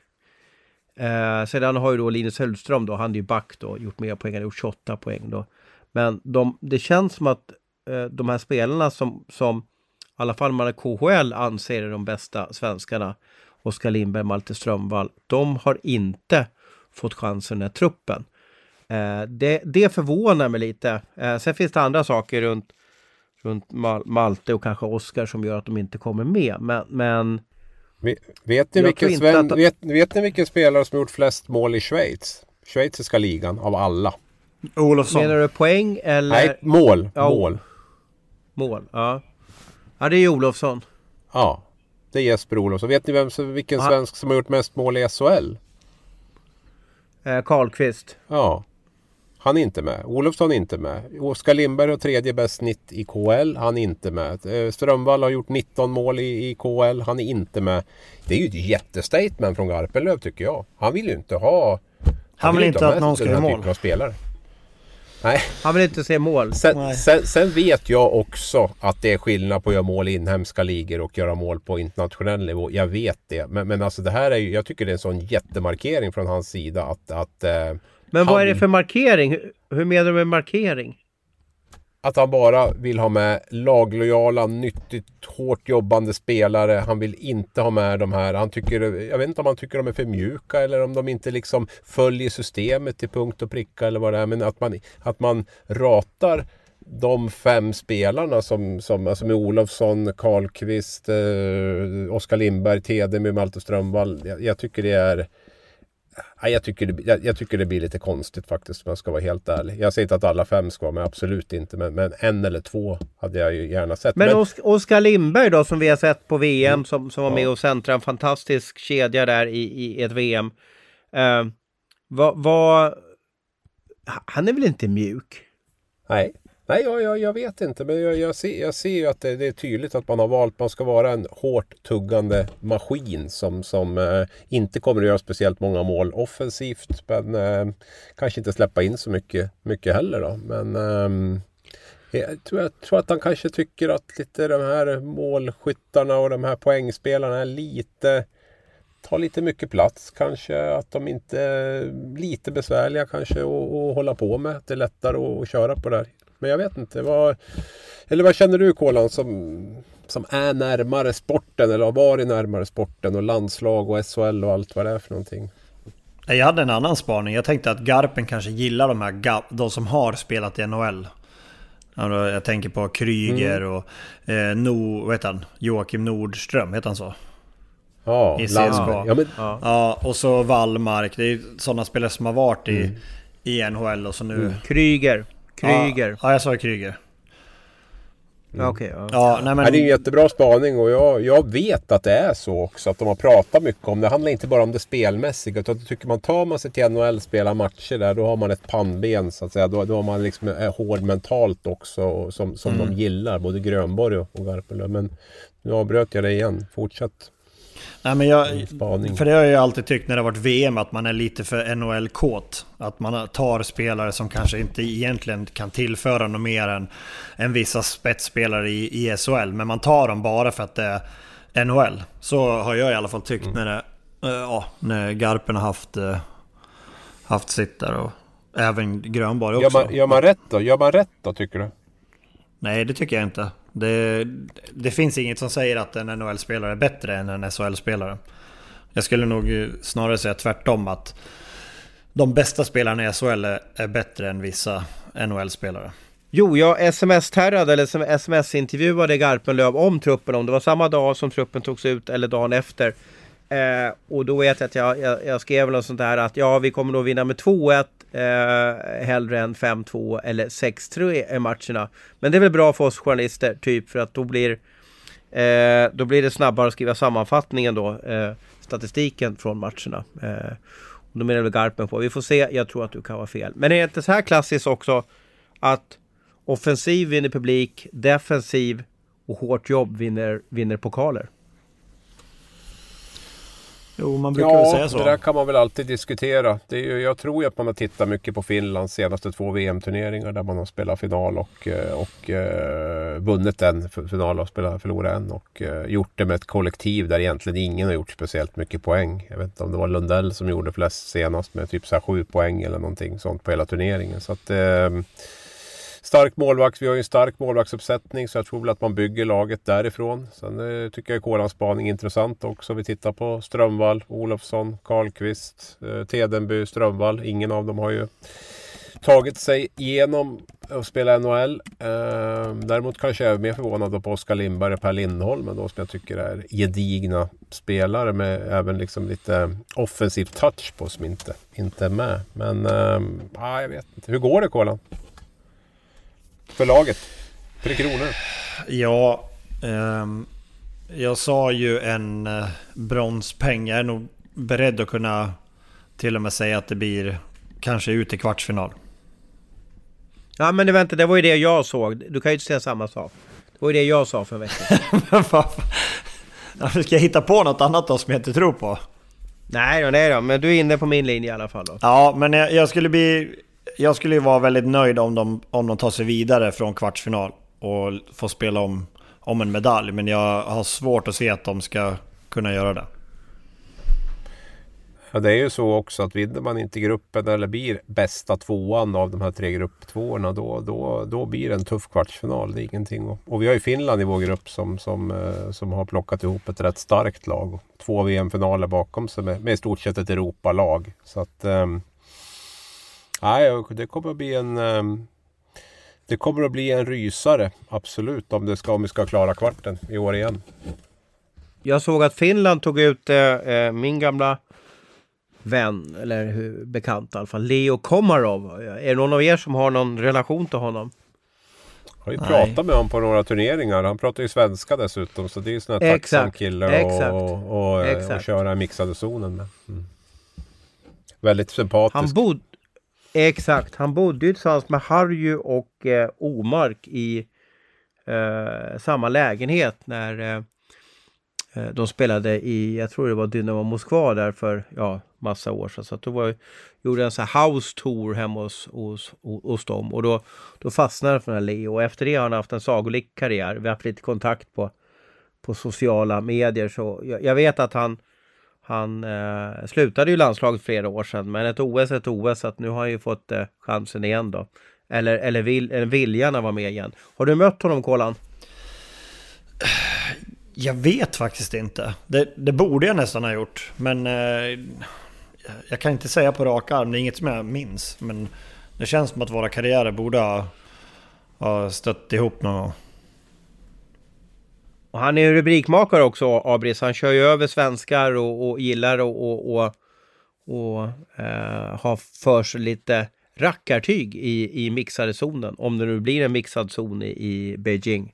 [SPEAKER 4] Eh, sedan har ju då Linus Hellström då, han är ju back då, gjort mer poäng, han har gjort 28 poäng då. Men de, det känns som att eh, de här spelarna som, som i alla fall man i KHL anser är de bästa svenskarna, Oskar Lindberg, Malte Strömvall, de har inte fått chansen i truppen. Eh, det, det förvånar mig lite. Eh, sen finns det andra saker runt, runt Mal Malte och kanske Oskar som gör att de inte kommer med. Men, men
[SPEAKER 2] Vet ni, vilken, Sven, att... vet, vet ni vilken spelare som gjort flest mål i Schweiz? Schweiziska ligan av alla.
[SPEAKER 4] Olofsson. Menar du poäng eller?
[SPEAKER 2] Nej, mål. Ja, mål.
[SPEAKER 4] Mål, ja. Ja, det är Olofsson.
[SPEAKER 2] Ja, det är Jesper Olofsson. Vet ni vem, vilken Aha. svensk som har gjort mest mål i SHL?
[SPEAKER 4] Eh, Karlqvist.
[SPEAKER 2] Ja. Han är inte med. Olofsson är inte med. Oskar Lindberg har tredje bäst snitt i KL. Han är inte med. Eh, Strömvall har gjort 19 mål i, i KL. Han är inte med. Det är ju ett jättestatement från Garpenlöv tycker jag. Han vill ju inte ha...
[SPEAKER 4] Han, han vill inte att någon ska göra mål.
[SPEAKER 2] Av spelare.
[SPEAKER 4] Nej. Han vill inte se mål.
[SPEAKER 2] Sen, sen, sen, vet jag också att det är skillnad på att göra mål i inhemska ligor och göra mål på internationell nivå. Jag vet det. Men, men alltså det här är ju, jag tycker det är en sån jättemarkering från hans sida att, att eh,
[SPEAKER 4] men vad är det för markering? Hur menar du med markering?
[SPEAKER 2] Att han bara vill ha med laglojala, nyttigt, hårt jobbande spelare. Han vill inte ha med de här. Han tycker, jag vet inte om han tycker de är för mjuka eller om de inte liksom följer systemet till punkt och pricka eller vad det är. Men att man, att man ratar de fem spelarna som, som alltså med Olofsson, Karlqvist, eh, Oskar Lindberg, Tedemy, Malte Strömvall. Jag, jag tycker det är jag, tycker det, jag, jag, tycker det blir lite konstigt faktiskt om jag ska vara helt ärlig. Jag säger inte att alla fem ska vara med, absolut inte. Men, men en eller två hade jag ju gärna sett.
[SPEAKER 4] Men, men... Oskar Lindberg då som vi har sett på VM mm. som, som var med och centrade en fantastisk kedja där i, i ett VM. Uh, eh, vad, vad... Han är väl inte mjuk?
[SPEAKER 2] Nej. Nej, jag, jag, jag vet inte. Men jag, jag, ser, jag ser ju att det, det, är tydligt att man har valt. Man ska vara en hårt tuggande maskin som, som eh, inte kommer att göra speciellt många mål offensivt. Men eh, kanske inte släppa in så mycket, mycket heller då. Men eh, jag tror, jag tror att han kanske tycker att lite de här målskyttarna och de här poängspelarna är lite tar lite mycket plats kanske. Att de inte är lite besvärliga kanske att hålla på med. Det är lättare att, att köra på där. Men jag vet inte. Vad, eller vad känner du Kolan som, som är närmare sporten eller har varit närmare sporten och landslag och SHL och allt vad det är för någonting?
[SPEAKER 3] Jag hade en annan spaning. Jag tänkte att Garpen kanske gillar de här de som har spelat i NHL. Jag tänker på Kryger mm. och eh, no, heter han? Joakim Nordström, heter han så?
[SPEAKER 2] Ja,
[SPEAKER 3] I CSKA. Ja, men... ja, och så Wallmark. Det är sådana spelare som har varit i, mm. i NHL och så nu... Mm.
[SPEAKER 4] Kryger. Kryger.
[SPEAKER 3] Ja, ja jag sa Kryger.
[SPEAKER 4] Mm. Okej. Okay,
[SPEAKER 2] ja. ja nej, men... Det är en jättebra spaning och jag, jag vet att det är så också. Att de har pratat mycket om det. Det handlar inte bara om det spelmässiga. Utan jag tycker man tar man sig till NHL och spelar matcher där. Då har man ett pannben så att säga. Då, då har man liksom är hård mentalt också. Som, som mm. de gillar. Både Grönborg och, och Garpenlöv. Men nu avbröt jag det igen. Fortsätt.
[SPEAKER 3] Nej, men jag, för det har jag ju alltid tyckt när det har varit VM att man är lite för NHL-kåt. Att man tar spelare som kanske inte egentligen kan tillföra något mer än, än vissa spetsspelare i, i SHL. Men man tar dem bara för att det är NHL. Så har jag i alla fall tyckt mm. när, det, äh, ja, när Garpen har haft, äh, haft sitt där. Och även Grönborg också.
[SPEAKER 2] Gör man, gör man rätt då? Gör man rätt då tycker du?
[SPEAKER 3] Nej, det tycker jag inte. Det, det finns inget som säger att en NHL-spelare är bättre än en SHL-spelare. Jag skulle nog eh, snarare säga tvärtom att de bästa spelarna i SHL är bättre än vissa NHL-spelare.
[SPEAKER 4] Jo, jag sms-terrade eller sms-intervjuade Garpenlöv om truppen, om det var samma dag som truppen togs ut eller dagen efter. Eh, och då vet jag att jag, jag, jag skrev något sånt där att ja, vi kommer nog vinna med 2-1 eh, hellre än 5-2 eller 6-3 i matcherna. Men det är väl bra för oss journalister, typ för att då blir, eh, då blir det snabbare att skriva sammanfattningen då, eh, statistiken från matcherna. Eh, och då menar väl Garpen på. Vi får se, jag tror att du kan vara fel. Men är det inte så här klassiskt också att offensiv vinner publik, defensiv och hårt jobb vinner, vinner pokaler?
[SPEAKER 3] Jo, man brukar ja, säga så.
[SPEAKER 2] det där kan man väl alltid diskutera. Det är ju, jag tror ju att man har tittat mycket på Finlands senaste två VM-turneringar där man har spelat final och, eh, och uh, vunnit en final och spelat, förlorat en. Och uh, gjort det med ett kollektiv där egentligen ingen har gjort speciellt mycket poäng. Jag vet inte om det var Lundell som gjorde flest senast med typ så här sju poäng eller någonting sånt på hela turneringen. Så att, uh, stark målvakt. Vi har ju en stark målvaktsuppsättning så jag tror väl att man bygger laget därifrån. Sen eh, tycker jag Kolans spaning är intressant också. Vi tittar på Strömvall, Olofsson, Karlqvist, eh, Tedenby, Strömvall. Ingen av dem har ju tagit sig igenom att spela NHL. Eh, däremot kanske jag är mer förvånad på Oskar Lindberg och Per Lindholm då, som jag tycker är gedigna spelare med även liksom lite offensiv touch på som inte, inte är med. Men eh, jag vet inte. Hur går det Kolan? För laget? Tre kronor.
[SPEAKER 3] Ja, eh, jag sa ju en eh, bronspeng. Jag är nog beredd att kunna till och med säga att det blir kanske ut i kvartsfinal.
[SPEAKER 4] Ja men det, vänta, det var ju det jag såg. Du kan ju inte säga samma sak. Det var ju det jag sa för en vecka
[SPEAKER 3] Ska jag hitta på något annat då som jag inte tror på?
[SPEAKER 4] Nej då, nej då, men du är inne på min linje i alla fall då.
[SPEAKER 3] Ja, men jag, jag skulle bli jag skulle ju vara väldigt nöjd om de, om de tar sig vidare från kvartsfinal och får spela om, om en medalj. Men jag har svårt att se att de ska kunna göra det.
[SPEAKER 2] Ja, det är ju så också att vinner man inte gruppen eller blir bästa tvåan av de här tre grupptvåorna då, då, då blir det en tuff kvartsfinal. Det är ingenting. Och vi har ju Finland i vår grupp som, som, eh, som har plockat ihop ett rätt starkt lag. Två VM-finaler bakom sig med, med i stort sett ett Europalag. Så att, um, Nej, det kommer att bli en... Ehm, det kommer att bli en rysare, absolut, om, det ska, om vi ska klara kvarten i år igen.
[SPEAKER 4] Jag såg att Finland tog ut eh, eh min gamla vän, eller bekant i alla fall, Leo Komarov. Är det någon av er som har någon relation till honom?
[SPEAKER 2] Jag har ju pratat med honom på några turneringar. Han pratar ju svenska dessutom. Så det är ju en sån här tacksam kille att och, och, och, köra mixade zonen med. Mm. Väldigt sympatisk.
[SPEAKER 4] Han, bod, Exakt, han bodde ju tillsammans med Harry och eh, Omark i eh, samma lägenhet när eh, eh, de spelade i, jag tror det var Dynamo Moskva där för ja, massa år sedan. Så att då var, gjorde en sån här house tour hemma hos, hos, hos dem och då, då fastnade för den här Leo. Och efter det har han haft en sagolik karriär. Vi har haft lite kontakt på, på sociala medier så jag, jag vet att han han eh, slutade ju landslaget flera år sedan men ett OS är ett OS så att nu har han ju fått eh, chansen igen då. Eller, eller, vill, eller viljan att vara med igen. Har du mött honom Kolan?
[SPEAKER 3] Jag vet faktiskt inte. Det, det borde jag nästan ha gjort. Men eh, jag kan inte säga på rak arm. Det är inget som jag minns. Men det känns som att våra karriärer borde ha, ha stött ihop någon gång.
[SPEAKER 4] Och han är rubrikmakare också, Abris. Han kör ju över svenskar och, och gillar att och, och, och, eh, ha för sig lite rackartyg i, i mixade zonen. Om det nu blir en mixad zon i, i Beijing.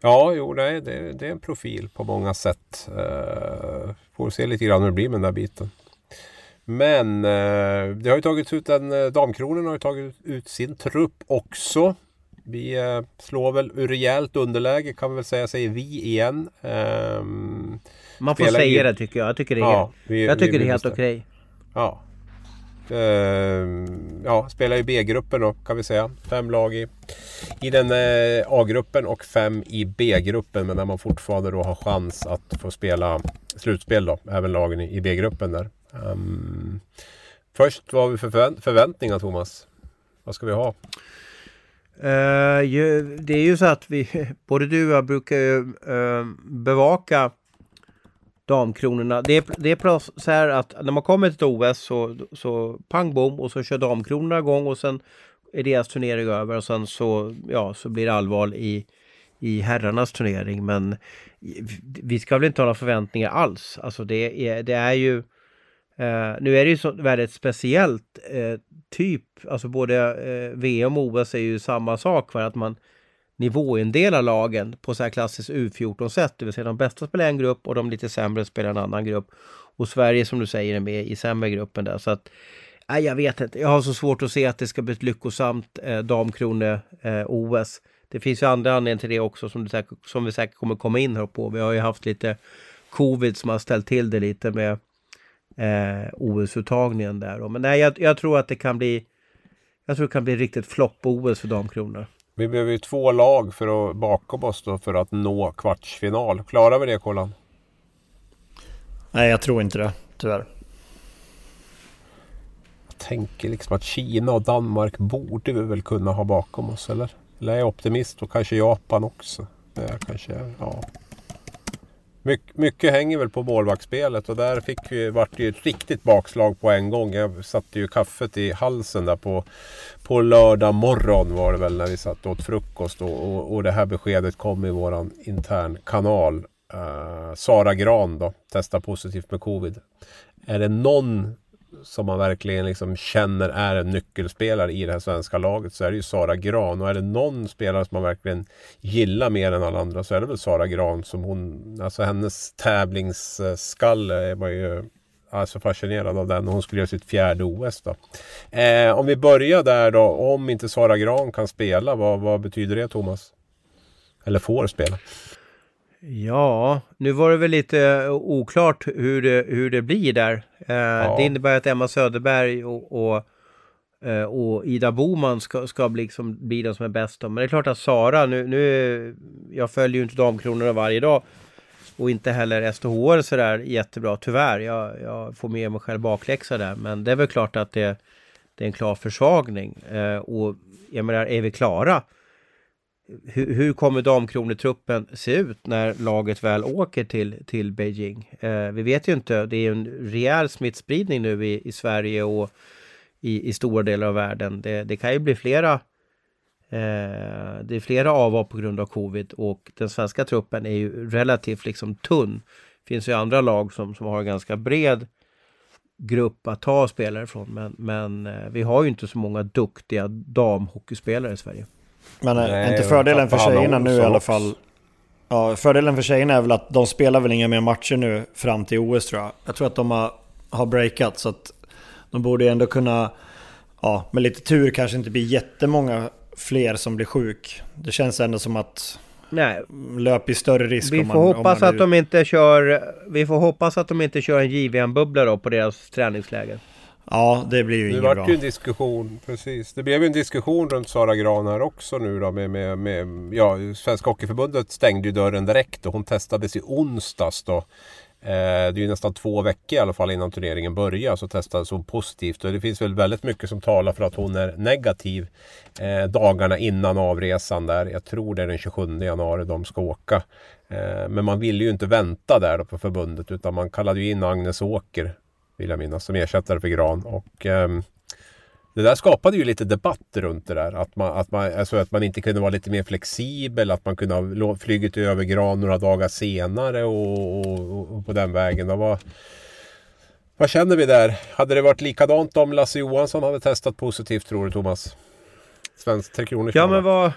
[SPEAKER 2] Ja, jo, nej, det, det är en profil på många sätt. Eh, får se lite grann hur det blir med den där biten. Men eh, det har ju tagits ut en, eh, Damkronen har ju tagit ut sin trupp också. Vi uh, slår väl ur rejält underläge kan vi väl säga, säger vi igen. Um,
[SPEAKER 4] Man får säga i... det tycker jag. Jag tycker det är, ja, vi, jag tycker vi, det är helt okej. Okay.
[SPEAKER 2] Ja, Uh, ja, spelar i B-gruppen då kan vi säga. Fem lag i, i den uh, A-gruppen och fem i B-gruppen. Men där man fortfarande då har chans att få spela slutspel då. Även lagen i, i B-gruppen där. Um, först, vad har vi för förvänt förväntningar Thomas? Vad ska vi ha?
[SPEAKER 4] Uh, ju, det är ju så att vi, både du och jag brukar ju eh, bevaka damkronorna. Det är, det är så här att när man kommer till ett OS så, så pang bom och så kör damkronorna igång och sen är deras turnering över och sen så, ja, så blir det allvar i, i herrarnas turnering. Men vi ska väl inte ha några förväntningar alls. Alltså det är, det är ju eh, nu är det ju så väldigt speciellt eh, typ, alltså både eh, VM och OS är ju samma sak för att man nivåindelar lagen på så här klassiskt U14-sätt. Det vill säga de bästa spelar en grupp och de lite sämre spelar en annan grupp. Och Sverige som du säger är med i sämre gruppen där. Så att, nej, jag vet inte. Jag har så svårt att se att det ska bli ett lyckosamt eh, damkrone-OS. Eh, det finns ju andra anledningar till det också som, säkert, som vi säkert kommer komma in här på. Vi har ju haft lite covid som har ställt till det lite med eh, OS-uttagningen där. Men nej, jag, jag, tror att det kan bli jag tror det kan bli riktigt flopp-OS för damkronor.
[SPEAKER 2] Vi behöver ju två lag för att bakom oss då för att nå kvartsfinal. Klarar vi det Kolan?
[SPEAKER 3] Nej, jag tror inte det, tyvärr.
[SPEAKER 2] Jag tänker liksom att Kina och Danmark borde vi väl kunna ha bakom oss, eller? Eller är jag optimist och kanske Japan också? Det är kanske, ja. My, mycket hänger väl på målvaktsspelet och där fick vi, vart det ju ett riktigt bakslag på en gång. Jag satte ju kaffet i halsen där på, på lördag morgon var det väl när vi satt och åt frukost och, och, och det här beskedet kom i våran intern kanal. Uh, Sara Gran då, testar positivt med covid. Är det någon som man verkligen liksom känner är en nyckelspelare i det här svenska laget så är det ju Sara Gran. Och är det någon spelare som man verkligen gillar mer än alla andra så är det väl Sara Gran. Som hon, alltså hennes tävlingsskalle var ju alltså fascinerad av den. Hon skulle göra sitt fjärde OS då. Eh, om vi börjar där då. Om inte Sara Gran kan spela, vad, vad betyder det Thomas? Eller får spela?
[SPEAKER 4] Ja, nu var det väl lite oklart hur det, hur det blir där. Eh, ja. Det innebär att Emma Söderberg och, och, eh, och Ida Boman ska, ska bli, liksom, bli de som är bäst. Men det är klart att Sara, nu, nu jag följer ju inte Damkronorna varje dag och inte heller STHR sådär jättebra, tyvärr. Jag, jag får med mig själv bakläxa där, men det är väl klart att det, det är en klar försvagning. Eh, och jag menar, är vi klara? Hur, hur kommer damkronetruppen se ut när laget väl åker till, till Beijing? Eh, vi vet ju inte, det är en rejäl smittspridning nu i, i Sverige och i, i stora delar av världen. Det, det kan ju bli flera eh, det är flera avhopp på grund av covid och den svenska truppen är ju relativt liksom tunn. Det finns ju andra lag som, som har en ganska bred grupp att ta spelare från men, men eh, vi har ju inte så många duktiga damhockeyspelare i Sverige.
[SPEAKER 3] Men är eh, inte fördelen för tjejerna nu i alla fall... Ja, fördelen för tjejerna är väl att de spelar väl inga mer matcher nu fram till OS tror jag. Jag tror att de har, har breakat så att De borde ju ändå kunna, ja, med lite tur kanske inte bli jättemånga fler som blir sjuk. Det känns ändå som att
[SPEAKER 4] Nej.
[SPEAKER 3] löper större risk
[SPEAKER 4] Vi
[SPEAKER 3] om
[SPEAKER 4] får
[SPEAKER 3] man,
[SPEAKER 4] hoppas
[SPEAKER 3] om man
[SPEAKER 4] att de inte kör Vi får hoppas att de inte kör en JVM-bubbla då på deras träningsläger.
[SPEAKER 3] Ja, det blir ju
[SPEAKER 2] Det
[SPEAKER 3] inget bra.
[SPEAKER 2] ju en diskussion, precis. Det blev ju en diskussion runt Sara Gran här också nu då med, med, med ja, Svenska Hockeyförbundet stängde ju dörren direkt och hon testades i onsdags då. Eh, det är ju nästan två veckor i alla fall innan turneringen börjar så testades hon positivt och det finns väl väldigt mycket som talar för att hon är negativ eh, dagarna innan avresan där. Jag tror det är den 27 januari de ska åka. Eh, men man ville ju inte vänta där då på förbundet utan man kallade ju in Agnes Åker vill jag minnas, som ersättare för Gran. Och, ehm, det där skapade ju lite debatt runt det där. Att man, att, man, alltså att man inte kunde vara lite mer flexibel. Att man kunde ha flugit över Gran några dagar senare och, och, och på den vägen. Och vad, vad känner vi där? Hade det varit likadant om Lasse Johansson hade testat positivt tror du Thomas? Svensk Tre Kronors
[SPEAKER 4] Ja men vad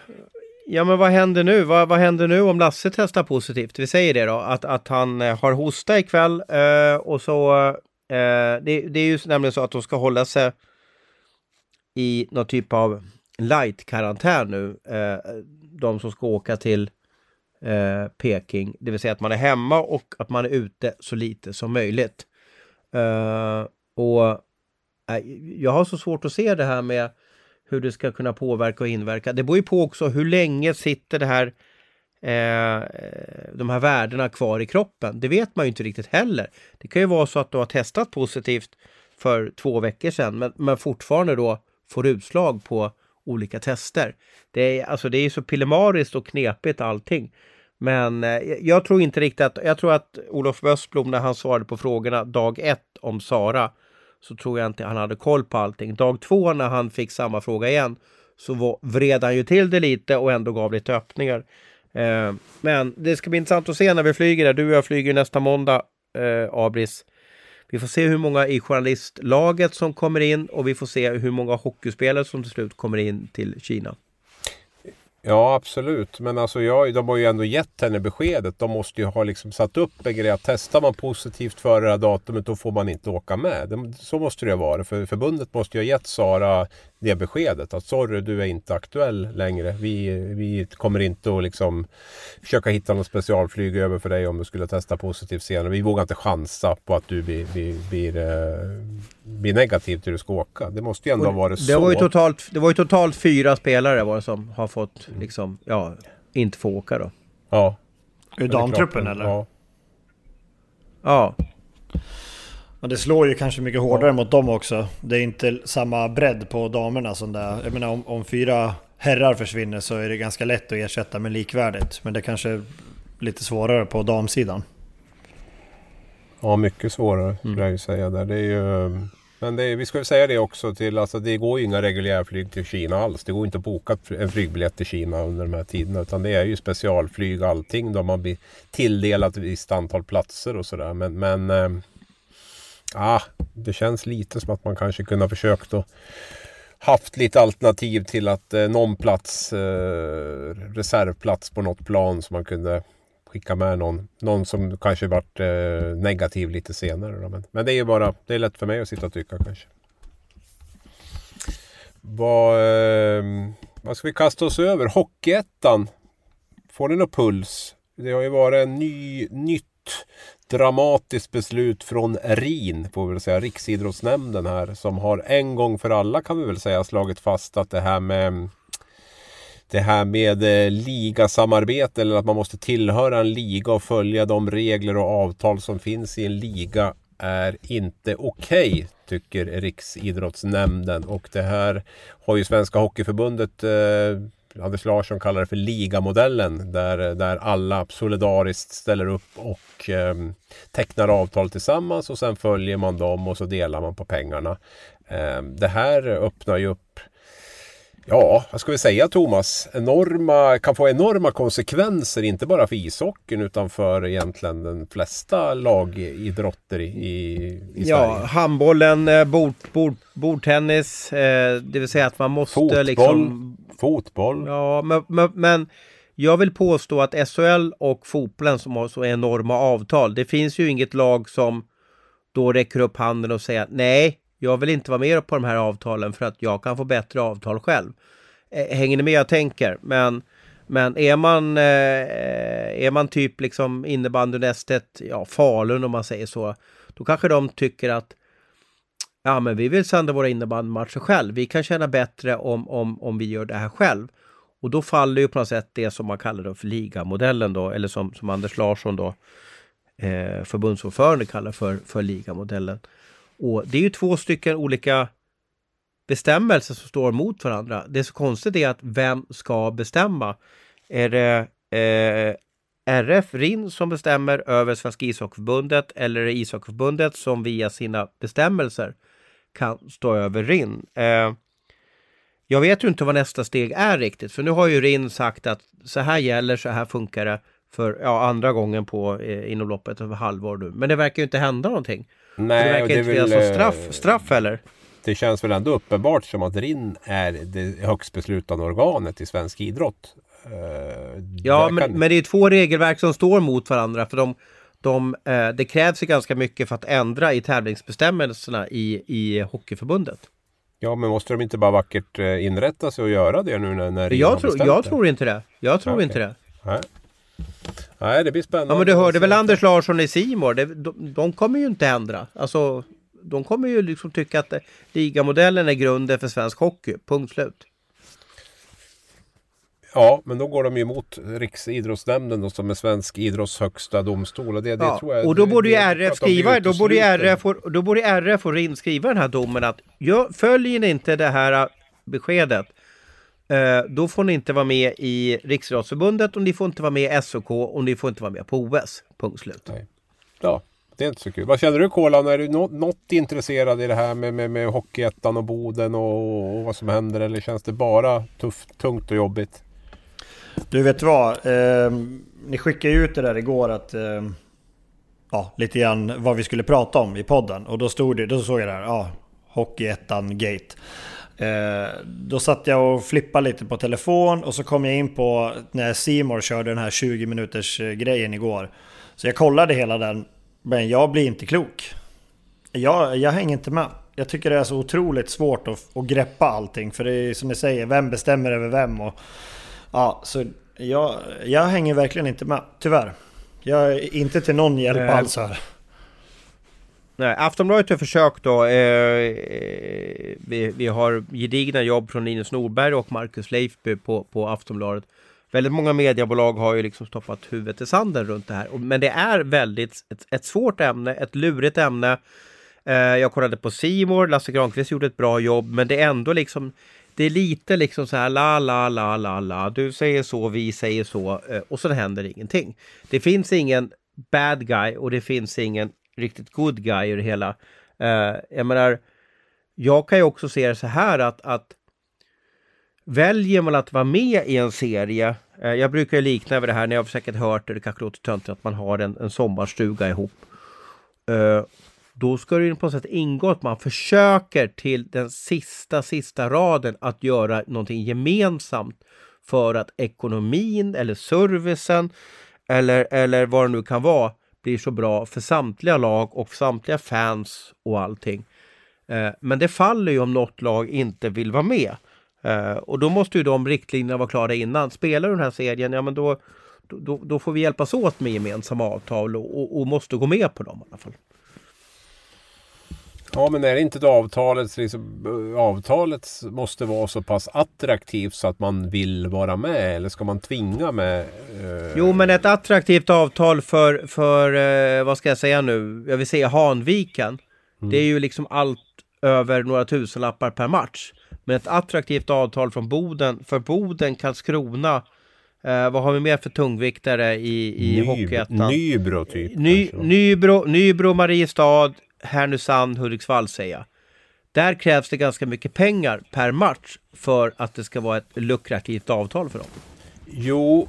[SPEAKER 4] Ja men vad händer nu? Vad, vad händer nu om Lasse testar positivt? Vi säger det då, att, att han eh, har hosta ikväll eh, och så eh, det, det är ju nämligen så att de ska hålla sig i någon typ av light-karantän nu. Eh, de som ska åka till eh, Peking. Det vill säga att man är hemma och att man är ute så lite som möjligt. Eh, och eh, jag har så svårt att se det här med hur det ska kunna påverka och inverka. Det beror ju på också hur länge sitter det här eh, de här värdena kvar i kroppen. Det vet man ju inte riktigt heller. Det kan ju vara så att du har testat positivt för två veckor sedan men, men fortfarande då får utslag på olika tester. Det är, alltså det är så pillemariskt och knepigt allting. Men eh, jag tror inte riktigt att, jag tror att Olof Östblom när han svarade på frågorna dag ett om Sara så tror jag inte han hade koll på allting. Dag två när han fick samma fråga igen så var, vred han ju till det lite och ändå gav lite öppningar. Eh, men det ska bli intressant att se när vi flyger där. Du och jag flyger nästa måndag, eh, Abris. Vi får se hur många i journalistlaget som kommer in och vi får se hur många hockeyspelare som till slut kommer in till Kina.
[SPEAKER 2] Ja absolut, men alltså jag, de har ju ändå gett henne beskedet. De måste ju ha liksom satt upp en grej att testar man positivt före det här datumet då får man inte åka med. Så måste det ju vara. För förbundet måste ju ha gett Sara det beskedet att sorry du är inte aktuell längre. Vi, vi kommer inte att liksom försöka hitta något specialflyg över för dig om du skulle testa positivt senare. Vi vågar inte chansa på att du blir, blir, blir, eh, blir negativ till du ska åka. Det måste ju ändå ha varit
[SPEAKER 4] det
[SPEAKER 2] så.
[SPEAKER 4] Var ju totalt, det var ju totalt fyra spelare var det som har fått liksom, ja, inte få åka då.
[SPEAKER 2] Ja.
[SPEAKER 3] Ur
[SPEAKER 2] det är klart.
[SPEAKER 3] damtruppen eller?
[SPEAKER 2] Ja.
[SPEAKER 4] Ja,
[SPEAKER 3] Men det slår ju kanske mycket hårdare mot dem också. Det är inte samma bredd på damerna som det är. Jag menar om, om fyra herrar försvinner så är det ganska lätt att ersätta med likvärdigt. Men det kanske är lite svårare på damsidan.
[SPEAKER 2] Ja, mycket svårare skulle jag ju säga där. Det är ju, men det vi ska ju säga det också till, alltså det går ju inga reguljärflyg till Kina alls. Det går inte att boka en flygbiljett till Kina under de här tiderna. Utan det är ju specialflyg allting då man blir tilldelat ett visst antal platser och sådär. Men, men eh, ah, det känns lite som att man kanske kunde ha försökt att haft lite alternativ till att eh, någon plats, eh, reservplats på något plan som man kunde skicka med någon, någon som kanske varit eh, negativ lite senare. Då. Men, men det är ju bara, det är lätt för mig att sitta och tycka kanske. Vad, eh, vad ska vi kasta oss över? Hockeyettan. Får ni någon puls? Det har ju varit en ny, nytt dramatiskt beslut från RIN, får vi väl säga, Riksidrottsnämnden här, som har en gång för alla kan vi väl säga slagit fast att det här med det här med eh, ligasamarbete eller att man måste tillhöra en liga och följa de regler och avtal som finns i en liga är inte okej, okay, tycker Riksidrottsnämnden. Och det här har ju Svenska Hockeyförbundet eh, Anders Larsson kallar det för ligamodellen där, där alla solidariskt ställer upp och eh, tecknar avtal tillsammans och sen följer man dem och så delar man på pengarna. Eh, det här öppnar ju upp Ja, vad ska vi säga Thomas? Enorma, kan få enorma konsekvenser, inte bara för ishockeyn utan för egentligen de flesta lagidrotter i, i, i
[SPEAKER 4] ja
[SPEAKER 2] Sverige.
[SPEAKER 4] handbollen, eh, bord, bord, bordtennis, eh, det vill säga att man måste
[SPEAKER 2] Fotboll.
[SPEAKER 4] liksom...
[SPEAKER 2] Fotboll.
[SPEAKER 4] Ja, men, men, men jag vill påstå att SHL och fotbollen som har så enorma avtal, det finns ju inget lag som då räcker upp handen och säger nej, jag vill inte vara med på de här avtalen för att jag kan få bättre avtal själv. Eh, hänger ni med jag tänker? Men, men är man, eh, är man typ liksom innebandynästet, ja Falun om man säger så, då kanske de tycker att ja men vi vill sända våra innebandymatcher själv. Vi kan tjäna bättre om, om, om vi gör det här själv. Och då faller ju på något sätt det som man kallar då för ligamodellen då, eller som, som Anders Larsson då, eh, förbundsordförande kallar för, för ligamodellen. Och det är ju två stycken olika bestämmelser som står mot varandra. Det är så konstigt är att vem ska bestämma? Är det eh, RF RIN som bestämmer över Svenska ishockeyförbundet eller är det ishockeyförbundet som via sina bestämmelser kan stå över RIN? Eh, jag vet ju inte vad nästa steg är riktigt, för nu har ju RIN sagt att så här gäller, så här funkar det för ja, andra gången på eh, inom loppet av halvår nu. Men det verkar ju inte hända någonting.
[SPEAKER 2] Nej,
[SPEAKER 4] det verkar
[SPEAKER 2] det
[SPEAKER 4] inte finnas någon straff,
[SPEAKER 2] eh,
[SPEAKER 4] straff heller.
[SPEAKER 2] Det känns väl ändå uppenbart som att RIN är det högst beslutande organet i svensk idrott. Eh,
[SPEAKER 4] Ja, men,
[SPEAKER 2] kan-
[SPEAKER 4] men det är två regelverk som står mot varandra. För de, de, eh, det krävs ju ganska mycket för att ändra i tävlingsbestämmelserna i, i Hockeyförbundet.
[SPEAKER 2] Ja, men måste de inte bara vackert inrätta sig och göra det nu när, när
[SPEAKER 4] Jag,
[SPEAKER 2] bestämt
[SPEAKER 4] jag tror inte det. Jag tror
[SPEAKER 2] Okej.
[SPEAKER 4] inte det.
[SPEAKER 2] Nej. Nej, det blir spännande.
[SPEAKER 4] Ja, men du hörde väl. Anders Larsson i Simor? De, de kommer ju inte ändra. Alltså, de kommer ju liksom tycka att ligamodellen är grunden för svensk hockey. Punkt slut.
[SPEAKER 2] Ja, men då går de ju emot Riksidrottsnämnden då, som är svensk idrotts högsta domstol. Det, det
[SPEAKER 4] Ja,
[SPEAKER 2] tror jag,
[SPEAKER 4] och då borde ju RF skriva, då borde. RF, och, då borde RF och RIN skriva den här domen att gör, följer ni inte det här äh, beskedet då får ni inte vara med i Riksidrottsförbundet och ni får inte vara med i SOK och ni får inte vara med på OS. Punkt slut.
[SPEAKER 2] Nej. Ja, det är inte så kul. Vad känner du Kolan? Är du nå- något intresserad i det här med, med, med Hockeyettan och Boden och, och vad som händer? Eller känns det bara tufft, tungt och jobbigt?
[SPEAKER 3] Du vet vad? Eh, ni skickade ju ut det där igår att... Eh, ja, lite grann vad vi skulle prata om i podden. Och då stod det, då såg jag där, ja, Hockeyettan Gate. Eh, då satt jag och flippade lite på telefon och så kom jag in på när Simor körde den här 20 minuters eh, grejen igår. Så jag kollade hela den, men jag blir inte klok. Jag, jag hänger inte med. Jag tycker det är så otroligt svårt att, att greppa allting. För det är som ni säger, vem bestämmer över vem? Och, ja, så jag, jag hänger verkligen inte med, tyvärr. Jag är inte till någon hjälp
[SPEAKER 4] Eh,
[SPEAKER 3] alls här.
[SPEAKER 4] Nej, Aftonbladet har försökt då. Eh, eh, vi, vi har gedigna jobb från Linus Norberg och Marcus Leifby på, på Aftonbladet. Väldigt många mediebolag har ju liksom stoppat huvudet i sanden runt det här. Men det är väldigt ett, ett svårt ämne, ett lurigt ämne. Eh, jag kollade på Simor, Lasse Granqvist gjorde ett bra jobb, men det är ändå liksom det är lite liksom så här la la la la la. Du säger så, vi säger så eh, och så händer ingenting. Det finns ingen bad guy och det finns ingen riktigt good guy i det hela. Uh, jag menar, jag kan ju också se det så här att, att väljer man att vara med i en serie, eh, jag brukar ju likna över det här, ni har säkert hört det, det kanske låter töntigt att man har en, en sommarstuga ihop. Eh, då ska det ju på något sätt ingå att man försöker till den sista, sista raden att göra någonting gemensamt för att ekonomin eller servicen eller, eller vad det nu kan vara blir så bra för samtliga lag och samtliga fans och allting. Eh, Men det faller ju om något lag inte vill vara med. Eh, Och då måste ju de riktlinjerna vara klara innan. Spelar du den här serien, ja men då, då, då får vi hjälpas åt med gemensamma avtal och, och, och måste gå med på dem i alla fall.
[SPEAKER 2] Ja, men är det inte då avtalet, liksom, eh, avtalet måste vara så pass attraktivt så att man vill vara med? Eller ska man tvinga med? eh,
[SPEAKER 4] Jo, men ett attraktivt avtal för, för eh, vad ska jag säga nu, jag vill säga Hanviken. Det är ju liksom allt över några tusenlappar per match. Men ett attraktivt avtal från Boden, för Boden, Karlskrona, eh, vad har vi mer för tungviktare i, i
[SPEAKER 2] Ny-
[SPEAKER 4] Hockeyettan?
[SPEAKER 2] Nybro typ.
[SPEAKER 4] Ny. Nybro, Nybro, Mariestad, Härnösand, Hudiksvall säger jag. Där krävs det ganska mycket pengar per match för att det ska vara ett lukrativt avtal för dem.
[SPEAKER 2] Jo,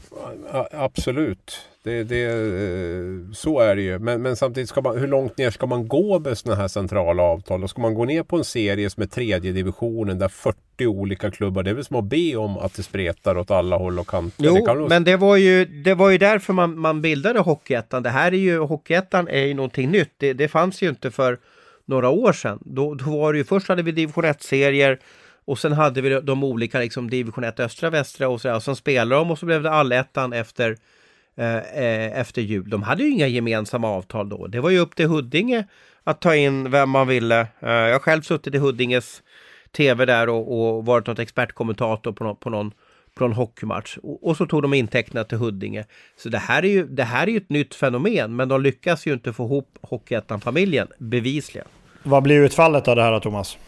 [SPEAKER 2] absolut. Det, det, eh, så är det ju. Men, men samtidigt, ska man, hur långt ner ska man gå med sådana här centrala avtal? Och ska man gå ner på en serie som är tredje divisionen där 40 olika klubbar, det är väl som att be om att det spretar åt alla håll och kanter. det
[SPEAKER 4] Jo,
[SPEAKER 2] nog-
[SPEAKER 4] men det var ju, det var ju därför man, man bildade Hockeyettan. Det här är ju, Hockeyettan är ju någonting nytt. Det, det fanns ju inte för några år sedan. Då, då var det ju, först hade vi division 1-serier och sen hade vi de olika liksom division 1 östra, västra och så och sen spelade de och så blev det allettan efter eh, eh, efter jul. De hade ju inga gemensamma avtal då. Det var ju upp till Huddinge att ta in vem man ville. Eh, jag har själv suttit i Huddinges tv där och, och varit något expertkommentator på, no, på någon på någon hockeymatch. Och, och, så tog de intäkterna till Huddinge. Så det här, är ju, det här är ju ett nytt fenomen, men de lyckas ju inte få ihop Hockeyettan-familjen, bevisligen.
[SPEAKER 3] Vad blir utfallet av det här då, Thomas?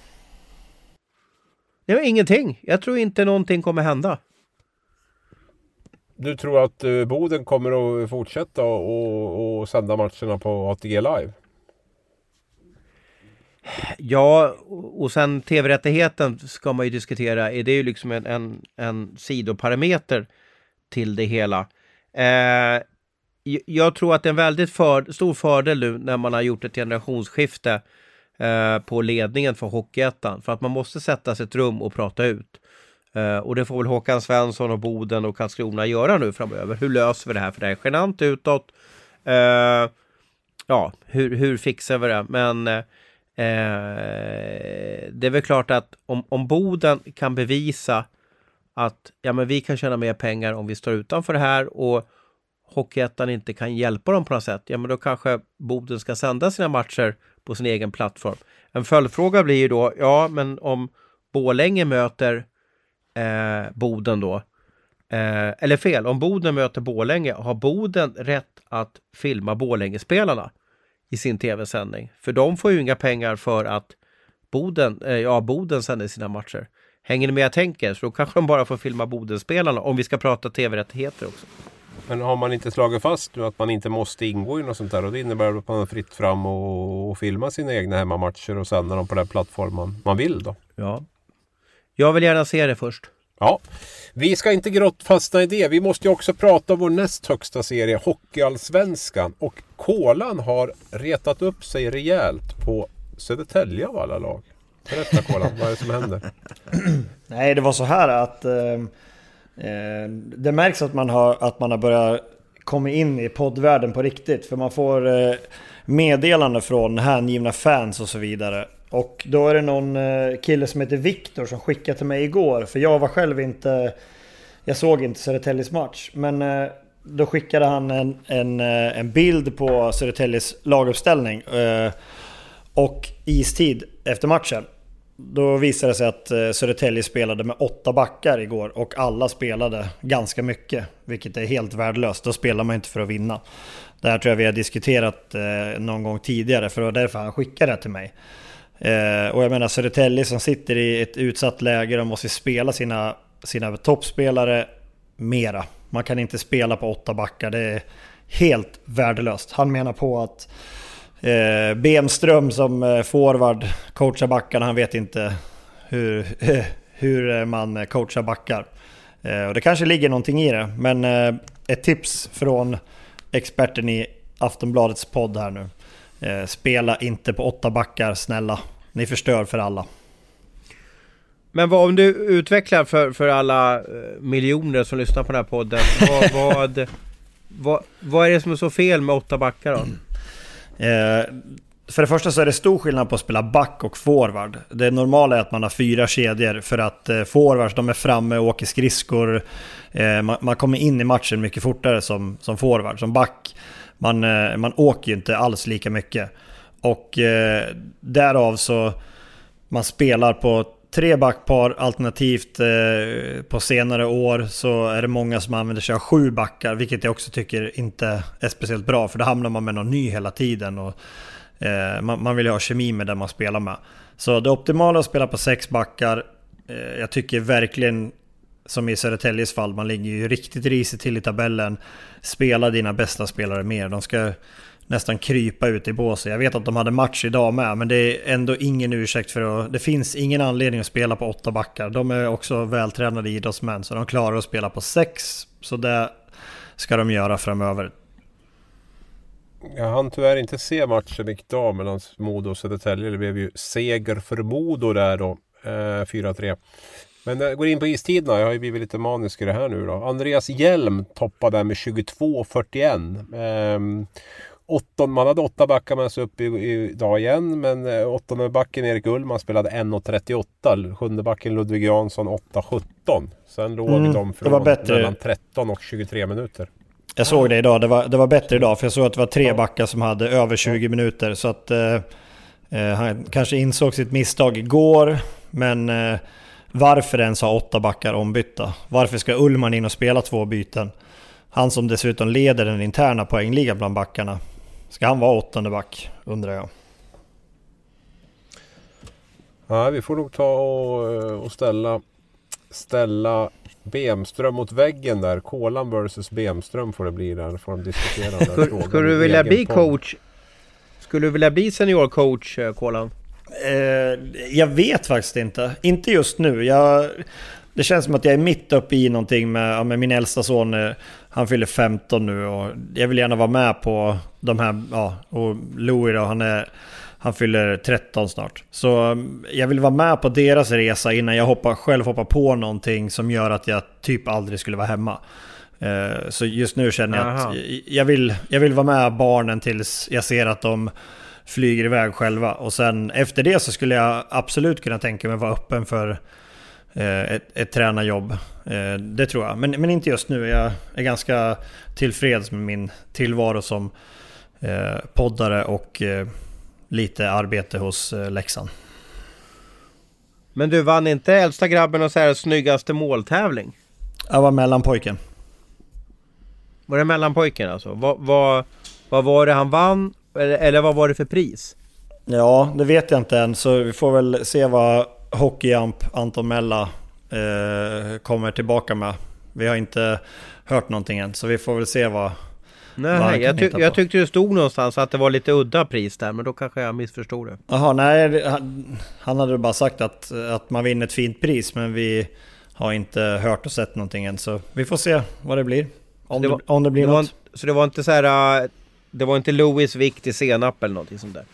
[SPEAKER 4] Det var ingenting. Jag tror inte någonting kommer hända.
[SPEAKER 2] Du tror att eh, Boden kommer att fortsätta och, och sända matcherna på ATG Live?
[SPEAKER 4] Ja, och sen tv-rättigheten ska man ju diskutera. Är det ju liksom en, en, en sidoparameter till det hela? Eh, jag tror att det är en väldigt för, stor fördel nu när man har gjort ett generationsskifte eh, på ledningen för Hockeyettan. För att man måste sätta sig ett rum och prata ut. Eh, och det får väl Håkan Svensson och Boden och Karlskrona göra nu framöver. Hur löser vi det här? För det är genant utåt. Eh, ja, hur, hur fixar vi det? Men eh, det är väl klart att om, om Boden kan bevisa att ja, men vi kan tjäna mer pengar om vi står utanför det här och Hockeyettan inte kan hjälpa dem på något sätt, ja men då kanske Boden ska sända sina matcher på sin egen plattform. En följdfråga blir ju då, ja men om Bålänge möter eh, Boden då, eh, eller fel, om Boden möter Bålänge, har Boden rätt att filma Bålänge-spelarna i sin tv-sändning? För de får ju inga pengar för att Boden, eh, ja, Boden sänder sina matcher. Hänger ni med jag tänker? Så då kanske de bara får filma Bodenspelarna om vi ska prata tv-rättigheter också.
[SPEAKER 2] Men har man inte slagit fast nu att man inte måste ingå i något sånt där och det innebär att man har fritt fram och, och filma sina egna hemmamatcher och sända dem på den plattform man, man vill då?
[SPEAKER 4] Ja. Jag vill gärna se det först.
[SPEAKER 2] Ja, vi ska inte grått fastna i det. Vi måste ju också prata om vår näst högsta serie, Hockeyallsvenskan. Och Kolan har retat upp sig rejält på Södertälje av alla lag. Berätta Kolan, vad är det som händer?
[SPEAKER 3] Nej, det var så här att Eh, det märks att man har, att man har börjat komma in i poddvärlden på riktigt. För man får eh, meddelande från hängivna fans och så vidare. Och då är det någon eh, kille som heter Viktor som skickade till mig igår. För jag var själv inte... Jag såg inte Södertäljes match. Men eh, då skickade han en, en, eh, en bild på Södertäljes laguppställning. Och istid efter matchen. Då visade det sig att Södertälje spelade med åtta backar igår och alla spelade ganska mycket. Vilket är helt värdelöst. Då spelar man inte för att vinna. Det här tror jag vi har diskuterat någon gång tidigare för det var därför han skickade det till mig. Eh, och jag menar Södertälje som sitter i ett utsatt läge, de måste spela sina, sina toppspelare mera. Man kan inte spela på åtta backar, det är helt värdelöst. Han menar på att Eh, Bemström som eh, forward coachar backarna, han vet inte hur, hur man coachar backar. Eh, och det kanske ligger någonting i det, men eh, ett tips från experten i Aftonbladets podd här nu. Eh, spela inte på åtta backar, snälla. Ni förstör för alla.
[SPEAKER 4] Men vad om du utvecklar för, för alla eh, miljoner som lyssnar på den här podden. Vad, vad, vad, vad är det som är så fel med åtta backar då?
[SPEAKER 3] Eh, för det första så är det stor skillnad på att spela back och forward. Det normala är att man har fyra kedjor för att eh, forwards de är framme och åker skridskor. Eh, man, man, kommer in i matchen mycket fortare som, som forward. Som back, man, eh, man åker ju inte alls lika mycket. Och eh, därav så man spelar på tre backpar alternativt eh, på senare år så är det många som använder sig av sju backar vilket jag också tycker inte är speciellt bra för då hamnar man med någon ny hela tiden och eh, man, man, vill ju ha kemi med den man spelar med. Så det optimala är att spela på sex backar. Eh, jag tycker verkligen som i Södertäljes fall, man ligger ju riktigt risigt till i tabellen. Spela dina bästa spelare mer. De ska nästan krypa ut i båset. Jag vet att de hade match idag med, men det är ändå ingen ursäkt för att... Det finns ingen anledning att spela på åtta backar. De är också vältränade idrottsmän, så de klarar att spela på sex. Så det ska de göra framöver.
[SPEAKER 2] Jag hann tyvärr inte se matchen idag mellan Modo och Södertälje. Det blev ju seger för Modo där då. Eh, 4-3. Men jag går in på istiderna. Jag har ju blivit lite manisk i det här nu då. Andreas Hjelm toppade med 22.41. Eh, åtton, man hade åtta backar med sig upp idag igen. Men eh, åttonde backen Erik Ullman spelade 1.38. Sjunde backen Ludvig Jansson 8.17. Sen låg
[SPEAKER 3] Mm,
[SPEAKER 2] de från mellan 13 och 23 minuter.
[SPEAKER 3] Jag såg det idag, det var, det var bättre idag. För jag såg att det var tre backar som hade över 20 minuter. Så att eh, eh, han kanske insåg sitt misstag igår. Men eh, varför ens ha åtta backar ombytta? Varför ska Ullman in och spela två byten? Han som dessutom leder den interna poängligan bland backarna. Ska han vara åttonde back, undrar jag.
[SPEAKER 2] Ja, vi får nog ta och, eh, och ställa, ställa Bemström mot väggen där. Kolan versus Bemström får det bli där. Får de diskutera den frågan
[SPEAKER 4] skulle du vilja bli coach? Skulle du vilja bli seniorcoach, eh, Kolan?
[SPEAKER 3] Eh, jag vet faktiskt inte. Inte just nu. Jag, det känns som att jag är mitt uppe i någonting med, med min äldsta son. eh, Han fyller 15 nu och jag vill gärna vara med på de här. Ja, och Louis då, han, är, han fyller 13 snart. Så mm, jag vill vara med på deras resa innan jag hoppar, själv hoppar på någonting som gör att jag typ aldrig skulle vara hemma. Eh, Så just nu känner jag
[SPEAKER 4] Aha.
[SPEAKER 3] att jag vill, jag vill vara med barnen tills jag ser att de flyger iväg själva. Och sen efter det så skulle jag absolut kunna tänka mig vara öppen för eh, ett, ett tränarjobb. Eh, Det tror jag. Men, men inte just nu. Jag är ganska tillfreds med min tillvaro som eh, poddare och lite arbete hos Leksand.
[SPEAKER 4] Men du vann inte äldsta grabben och så här snyggaste måltävling?
[SPEAKER 3] Jag var mellanpojken.
[SPEAKER 4] Var det mellanpojken alltså? Vad, vad, vad var det han vann? Eller, eller vad var det för pris?
[SPEAKER 3] Ja, det vet jag inte än. Så vi får väl se vad hockeyamp Anton Mella eh, kommer tillbaka med. Vi har inte hört någonting än, så vi får väl se vad... Vad
[SPEAKER 4] Nej,
[SPEAKER 3] kan
[SPEAKER 4] jag, ty- jag tyckte det stod någonstans att det var lite udda pris där, men då kanske jag missförstod det.
[SPEAKER 3] Jaha, nej, det- han, han hade bara sagt att, att man vinner ett fint pris, men vi har inte hört och sett någonting än. Så vi får se vad det blir. Om
[SPEAKER 4] Det
[SPEAKER 3] det,
[SPEAKER 4] var-
[SPEAKER 3] om det blir
[SPEAKER 4] Det var,
[SPEAKER 3] något.
[SPEAKER 4] inte- så det var inte så här... Det var inte Louis vikt i senap eller någonting sånt där?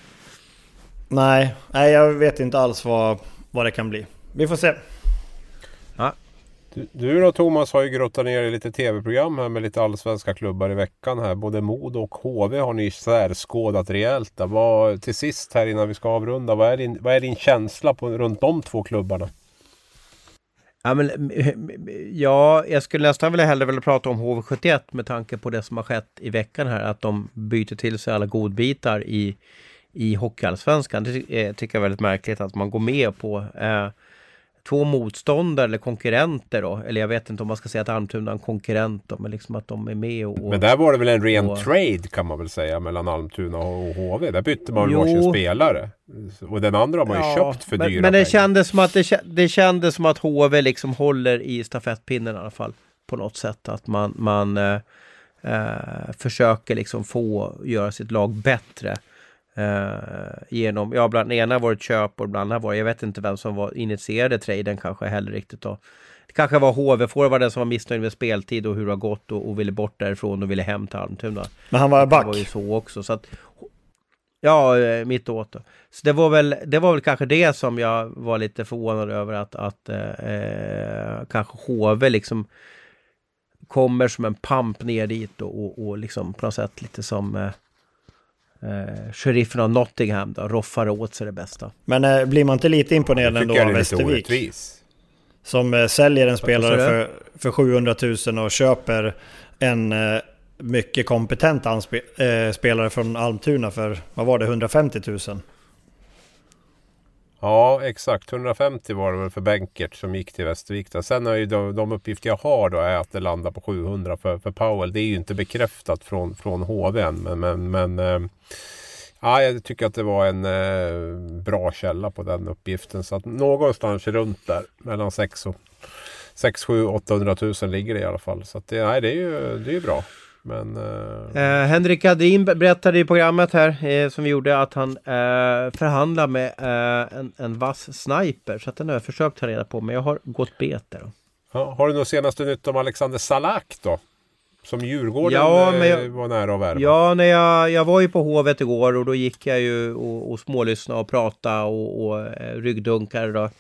[SPEAKER 3] Nej, nej, jag vet inte alls vad, vad det kan bli. Vi får se.
[SPEAKER 2] Du, du då Thomas har ju grottat ner i lite tv-program här med lite allsvenska klubbar i veckan här. Både Modo och HV har ni särskådat rejält. Vad, till sist här innan vi ska avrunda, vad är din, vad är din känsla på, runt de två klubbarna?
[SPEAKER 4] Ja, men, ja, jag skulle nästan vilja hellre vilja prata om HV71 med tanke på det som har skett i veckan här. Att de byter till sig alla godbitar i, i Hockeyallsvenskan. Det eh, tycker jag är väldigt märkligt att man går med på. Eh, två motståndare eller konkurrenter då. Eller jag vet inte om man ska säga att Almtuna är en konkurrent då, men liksom att de är med och...
[SPEAKER 2] Men där var det väl en ren
[SPEAKER 4] och-
[SPEAKER 2] trade kan man väl säga mellan Almtuna och HV. Där bytte man
[SPEAKER 4] Jo.
[SPEAKER 2] varsin spelare. Och den andra har man ju köpt för
[SPEAKER 4] men,
[SPEAKER 2] dyra
[SPEAKER 4] men det
[SPEAKER 2] pengar.
[SPEAKER 4] kändes, som att det, det kändes som att HV liksom håller i stafettpinnen i alla fall. På något sätt. Att man, man eh, eh, försöker liksom få göra sitt lag bättre. Eh, genom, ja bland ena var det köp och bland annat var det, jag vet inte vem som var initierade traden kanske heller riktigt då. Det kanske var HV-forwarden som var missnöjd med speltid och hur det har gått och, och ville bort därifrån och ville hem till Almtuna.
[SPEAKER 3] Men han var
[SPEAKER 4] Det
[SPEAKER 3] back.
[SPEAKER 4] var ju så också. Så att, ja, eh, mitt åt. då. Så det var, väl, det var väl kanske det som jag var lite förvånad över att, att eh, kanske HV liksom kommer som en pamp ner dit och, och, och liksom på något sätt lite som eh, eh, sheriffen av Nottingham då, roffar åt sig det bästa.
[SPEAKER 3] Men eh, blir man inte lite imponerad ändå av Västervik?
[SPEAKER 2] orättvis.
[SPEAKER 3] Som eh, säljer en spelare för, för 700 000 och köper en eh, mycket kompetent anspe- eh, spelare från Almtuna för, vad var det, 150 000?
[SPEAKER 2] Ja, exakt. 150 var det väl för Benkert som gick till Västervik. Sen är ju de, de uppgifter jag har då är att det landar på 700 för, för Powell. Det är ju inte bekräftat från, från HV än. Men, men, men eh, ja, jag tycker att det var en eh, bra källa på den uppgiften. Så att någonstans runt där mellan 6 och 6, 7, 800 000 ligger det i alla fall. Så att det, nej, det är ju det är ju bra. Men eh,
[SPEAKER 4] Eh, Henrik Adin berättade i programmet här eh, som vi gjorde att han eh, förhandlar med en, en vass sniper. Så att den har jag försökt ta reda på men jag har gått bet där.
[SPEAKER 2] ja, har du något senaste nytt om Alexander Salak då? Som Djurgården
[SPEAKER 4] Ja, jag-
[SPEAKER 2] var nära att värva.
[SPEAKER 4] Ja, när jag, jag var ju på Hovet igår och då gick jag ju och, och smålyssnade och pratade och, och ryggdunkade då.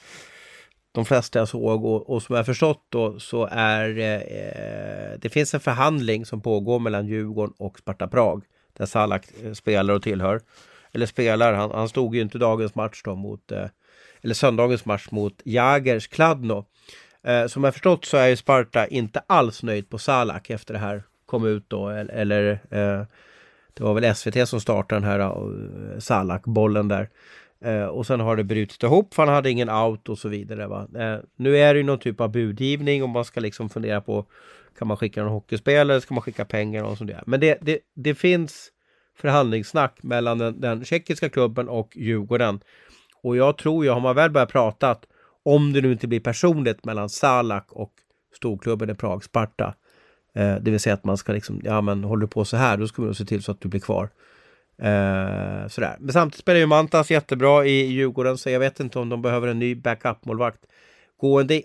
[SPEAKER 4] De flesta jag såg och, och som jag förstått då så är eh, eh, det finns en förhandling som pågår mellan Djurgården och Sparta Prag. där Salak eh, spelar och tillhör. Eller spelar, han, han stod ju inte dagens match då mot, eh, eller söndagens match mot Jagers Kladno. Eh, som jag förstått så är ju Sparta inte alls nöjd på Salak efter det här kom ut då, eller, eller eh, det var väl SVT som startade den här eh, Salak-bollen där. Eh, och sen har det brutit ihop för han hade ingen out och så vidare. Va? Eh, nu är det ju någon typ av budgivning och man ska liksom fundera på kan man skicka någon hockeyspelare, ska man skicka pengar och sånt där. Men det, det, det finns förhandlingssnack mellan den, den tjeckiska klubben och Djurgården. Och jag tror ju, har man väl börjat prata om det nu inte blir personligt mellan Salak och storklubben i Prag, Sparta. Eh, det vill säga att man ska liksom, ja men håller du på så här, då ska vi nog se till så att du blir kvar. Eh, sådär. Men samtidigt spelar ju Mantas jättebra i Djurgården, så jag vet inte om de behöver en ny backup-målvakt.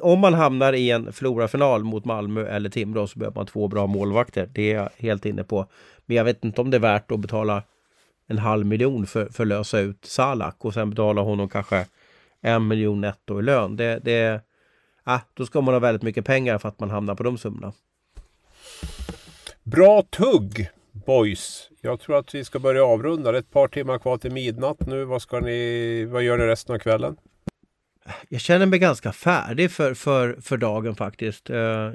[SPEAKER 4] Om man hamnar i en förlorarfinal mot Malmö eller Timrå så behöver man två bra målvakter. Det är jag helt inne på. Men jag vet inte om det är värt att betala en halv miljon för, för att lösa ut Salak och sen betala honom kanske en miljon netto i lön. Det, det, ah, då ska man ha väldigt mycket pengar för att man hamnar på de summorna.
[SPEAKER 2] Bra tugg boys. Jag tror att vi ska börja avrunda. Det är ett par timmar kvar till midnatt nu. Vad, ska ni, vad gör ni resten av kvällen?
[SPEAKER 4] Jag känner mig ganska färdig för, för, för dagen faktiskt. Eh,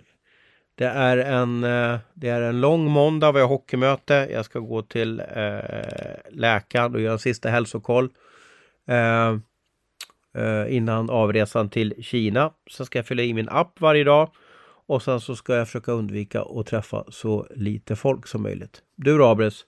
[SPEAKER 4] det är, en, eh, det är en lång måndag, vi har hockeymöte. Jag ska gå till eh, läkaren och göra en sista hälsokoll. innan avresan till Kina. Sen ska jag fylla i min app varje dag. Och sen så ska jag försöka undvika att träffa så lite folk som möjligt. Du då Abres?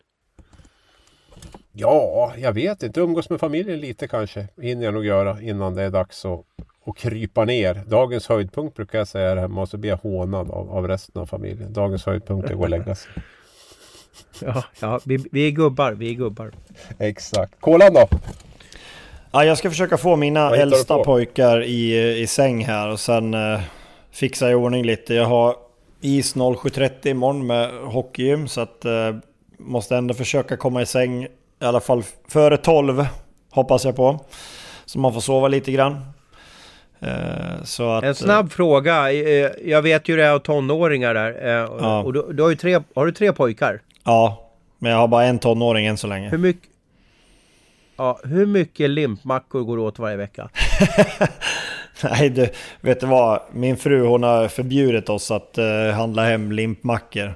[SPEAKER 2] Ja, jag vet inte. Umgås med familjen lite kanske. hinner jag nog göra innan det är dags att, att krypa ner. Dagens höjdpunkt brukar jag säga här hemma och så blir jag hånad av, av resten av familjen. Dagens höjdpunkt är att gå och lägga sig.
[SPEAKER 4] Ja, ja vi, vi är gubbar. Vi är gubbar.
[SPEAKER 2] Exakt. Kolan då?
[SPEAKER 3] Ja, jag ska försöka få mina äldsta pojkar i, i säng här och sen eh, fixa i ordning lite. Jag har is 07.30 imorgon med hockeygym så att eh, måste ändå försöka komma i säng i alla fall före 12 hoppas jag på. Så man får sova lite grann.
[SPEAKER 4] Eh, så att, en snabb eh, fråga. Eh, jag vet ju det är tonåringar där. Ja. Och du, du, har ju tre, har du tre pojkar?
[SPEAKER 3] Ja, men jag har bara en tonåring än så länge.
[SPEAKER 4] Hur mycket, ja, hur mycket limpmackor går åt varje vecka?
[SPEAKER 3] Nej, du, vet du vad? Min fru hon har förbjudit oss att uh, handla hem limpmackor.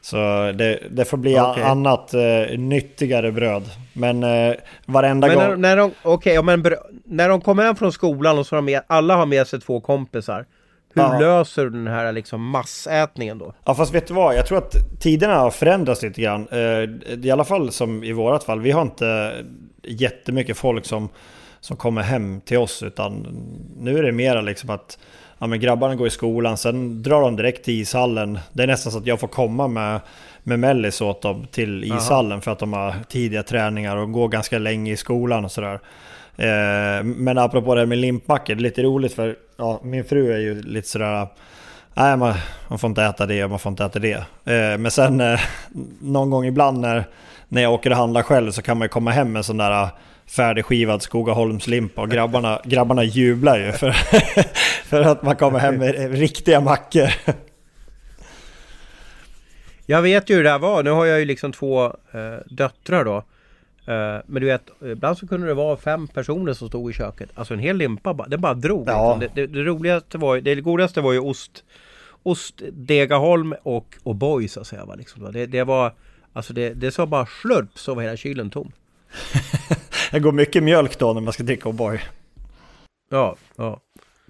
[SPEAKER 3] Så det, det får bli okay. annat uh, nyttigare bröd. Men uh, varenda
[SPEAKER 4] men
[SPEAKER 3] gång...
[SPEAKER 4] När, när de, okay, men när de kommer hem från skolan och så har med, alla har med sig två kompisar. Hur Aha. löser du den här liksom massätningen då?
[SPEAKER 3] Ja fast vet du vad? Jag tror att tiderna har förändrats lite grann. I alla fall som i vårat fall. Vi har inte jättemycket folk som som kommer hem till oss. Utan nu är det mera liksom att ja, men grabbarna går i skolan, sen drar de direkt till ishallen. Det är nästan så att jag får komma med, med mellis åt dem till ishallen Aha. för att de har tidiga träningar och går ganska länge i skolan och sådär. Eh, men apropå det här med limpmackor, det är lite roligt för ja, min fru är ju lite sådär Nej, man, man får inte äta det och man får inte äta det. Eh, men sen eh, någon gång ibland när, när jag åker och handlar själv så kan man ju komma hem med sån där färdigskivad Skogaholmslimpa och grabbarna, grabbarna jublar ju för, för att man kommer hem med riktiga mackor.
[SPEAKER 4] Jag vet ju hur det här var. Nu har jag ju liksom två eh, döttrar då. Eh, men du vet, ibland så kunde det vara fem personer som stod i köket. Alltså en hel limpa bara, den bara drog. Ja. Liksom. Det, det, det, roligaste var det godaste var ju ost, ost Degaholm och O'boy så att säga. Va? Liksom. Det, det var, alltså det, det sa bara slurp så var hela kylen tom.
[SPEAKER 3] Det går mycket mjölk då när man ska dricka O'boy.
[SPEAKER 4] Ja, ja.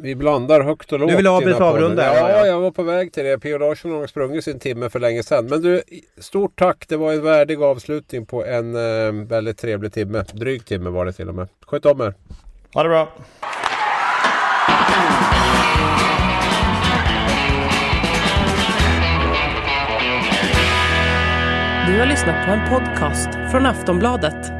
[SPEAKER 2] Vi blandar högt och lågt.
[SPEAKER 4] Du vill avbryta avrunda?
[SPEAKER 2] Ja, ja, jag var på väg till det. P.O. Larsson har sprungit sin timme för länge sedan. Men du, stort tack. Det var en värdig avslutning på en eh, väldigt trevlig timme. Dryg timme var det till och med. Sköt om er.
[SPEAKER 3] Ha det bra.
[SPEAKER 5] Du har lyssnat på en podcast från Aftonbladet.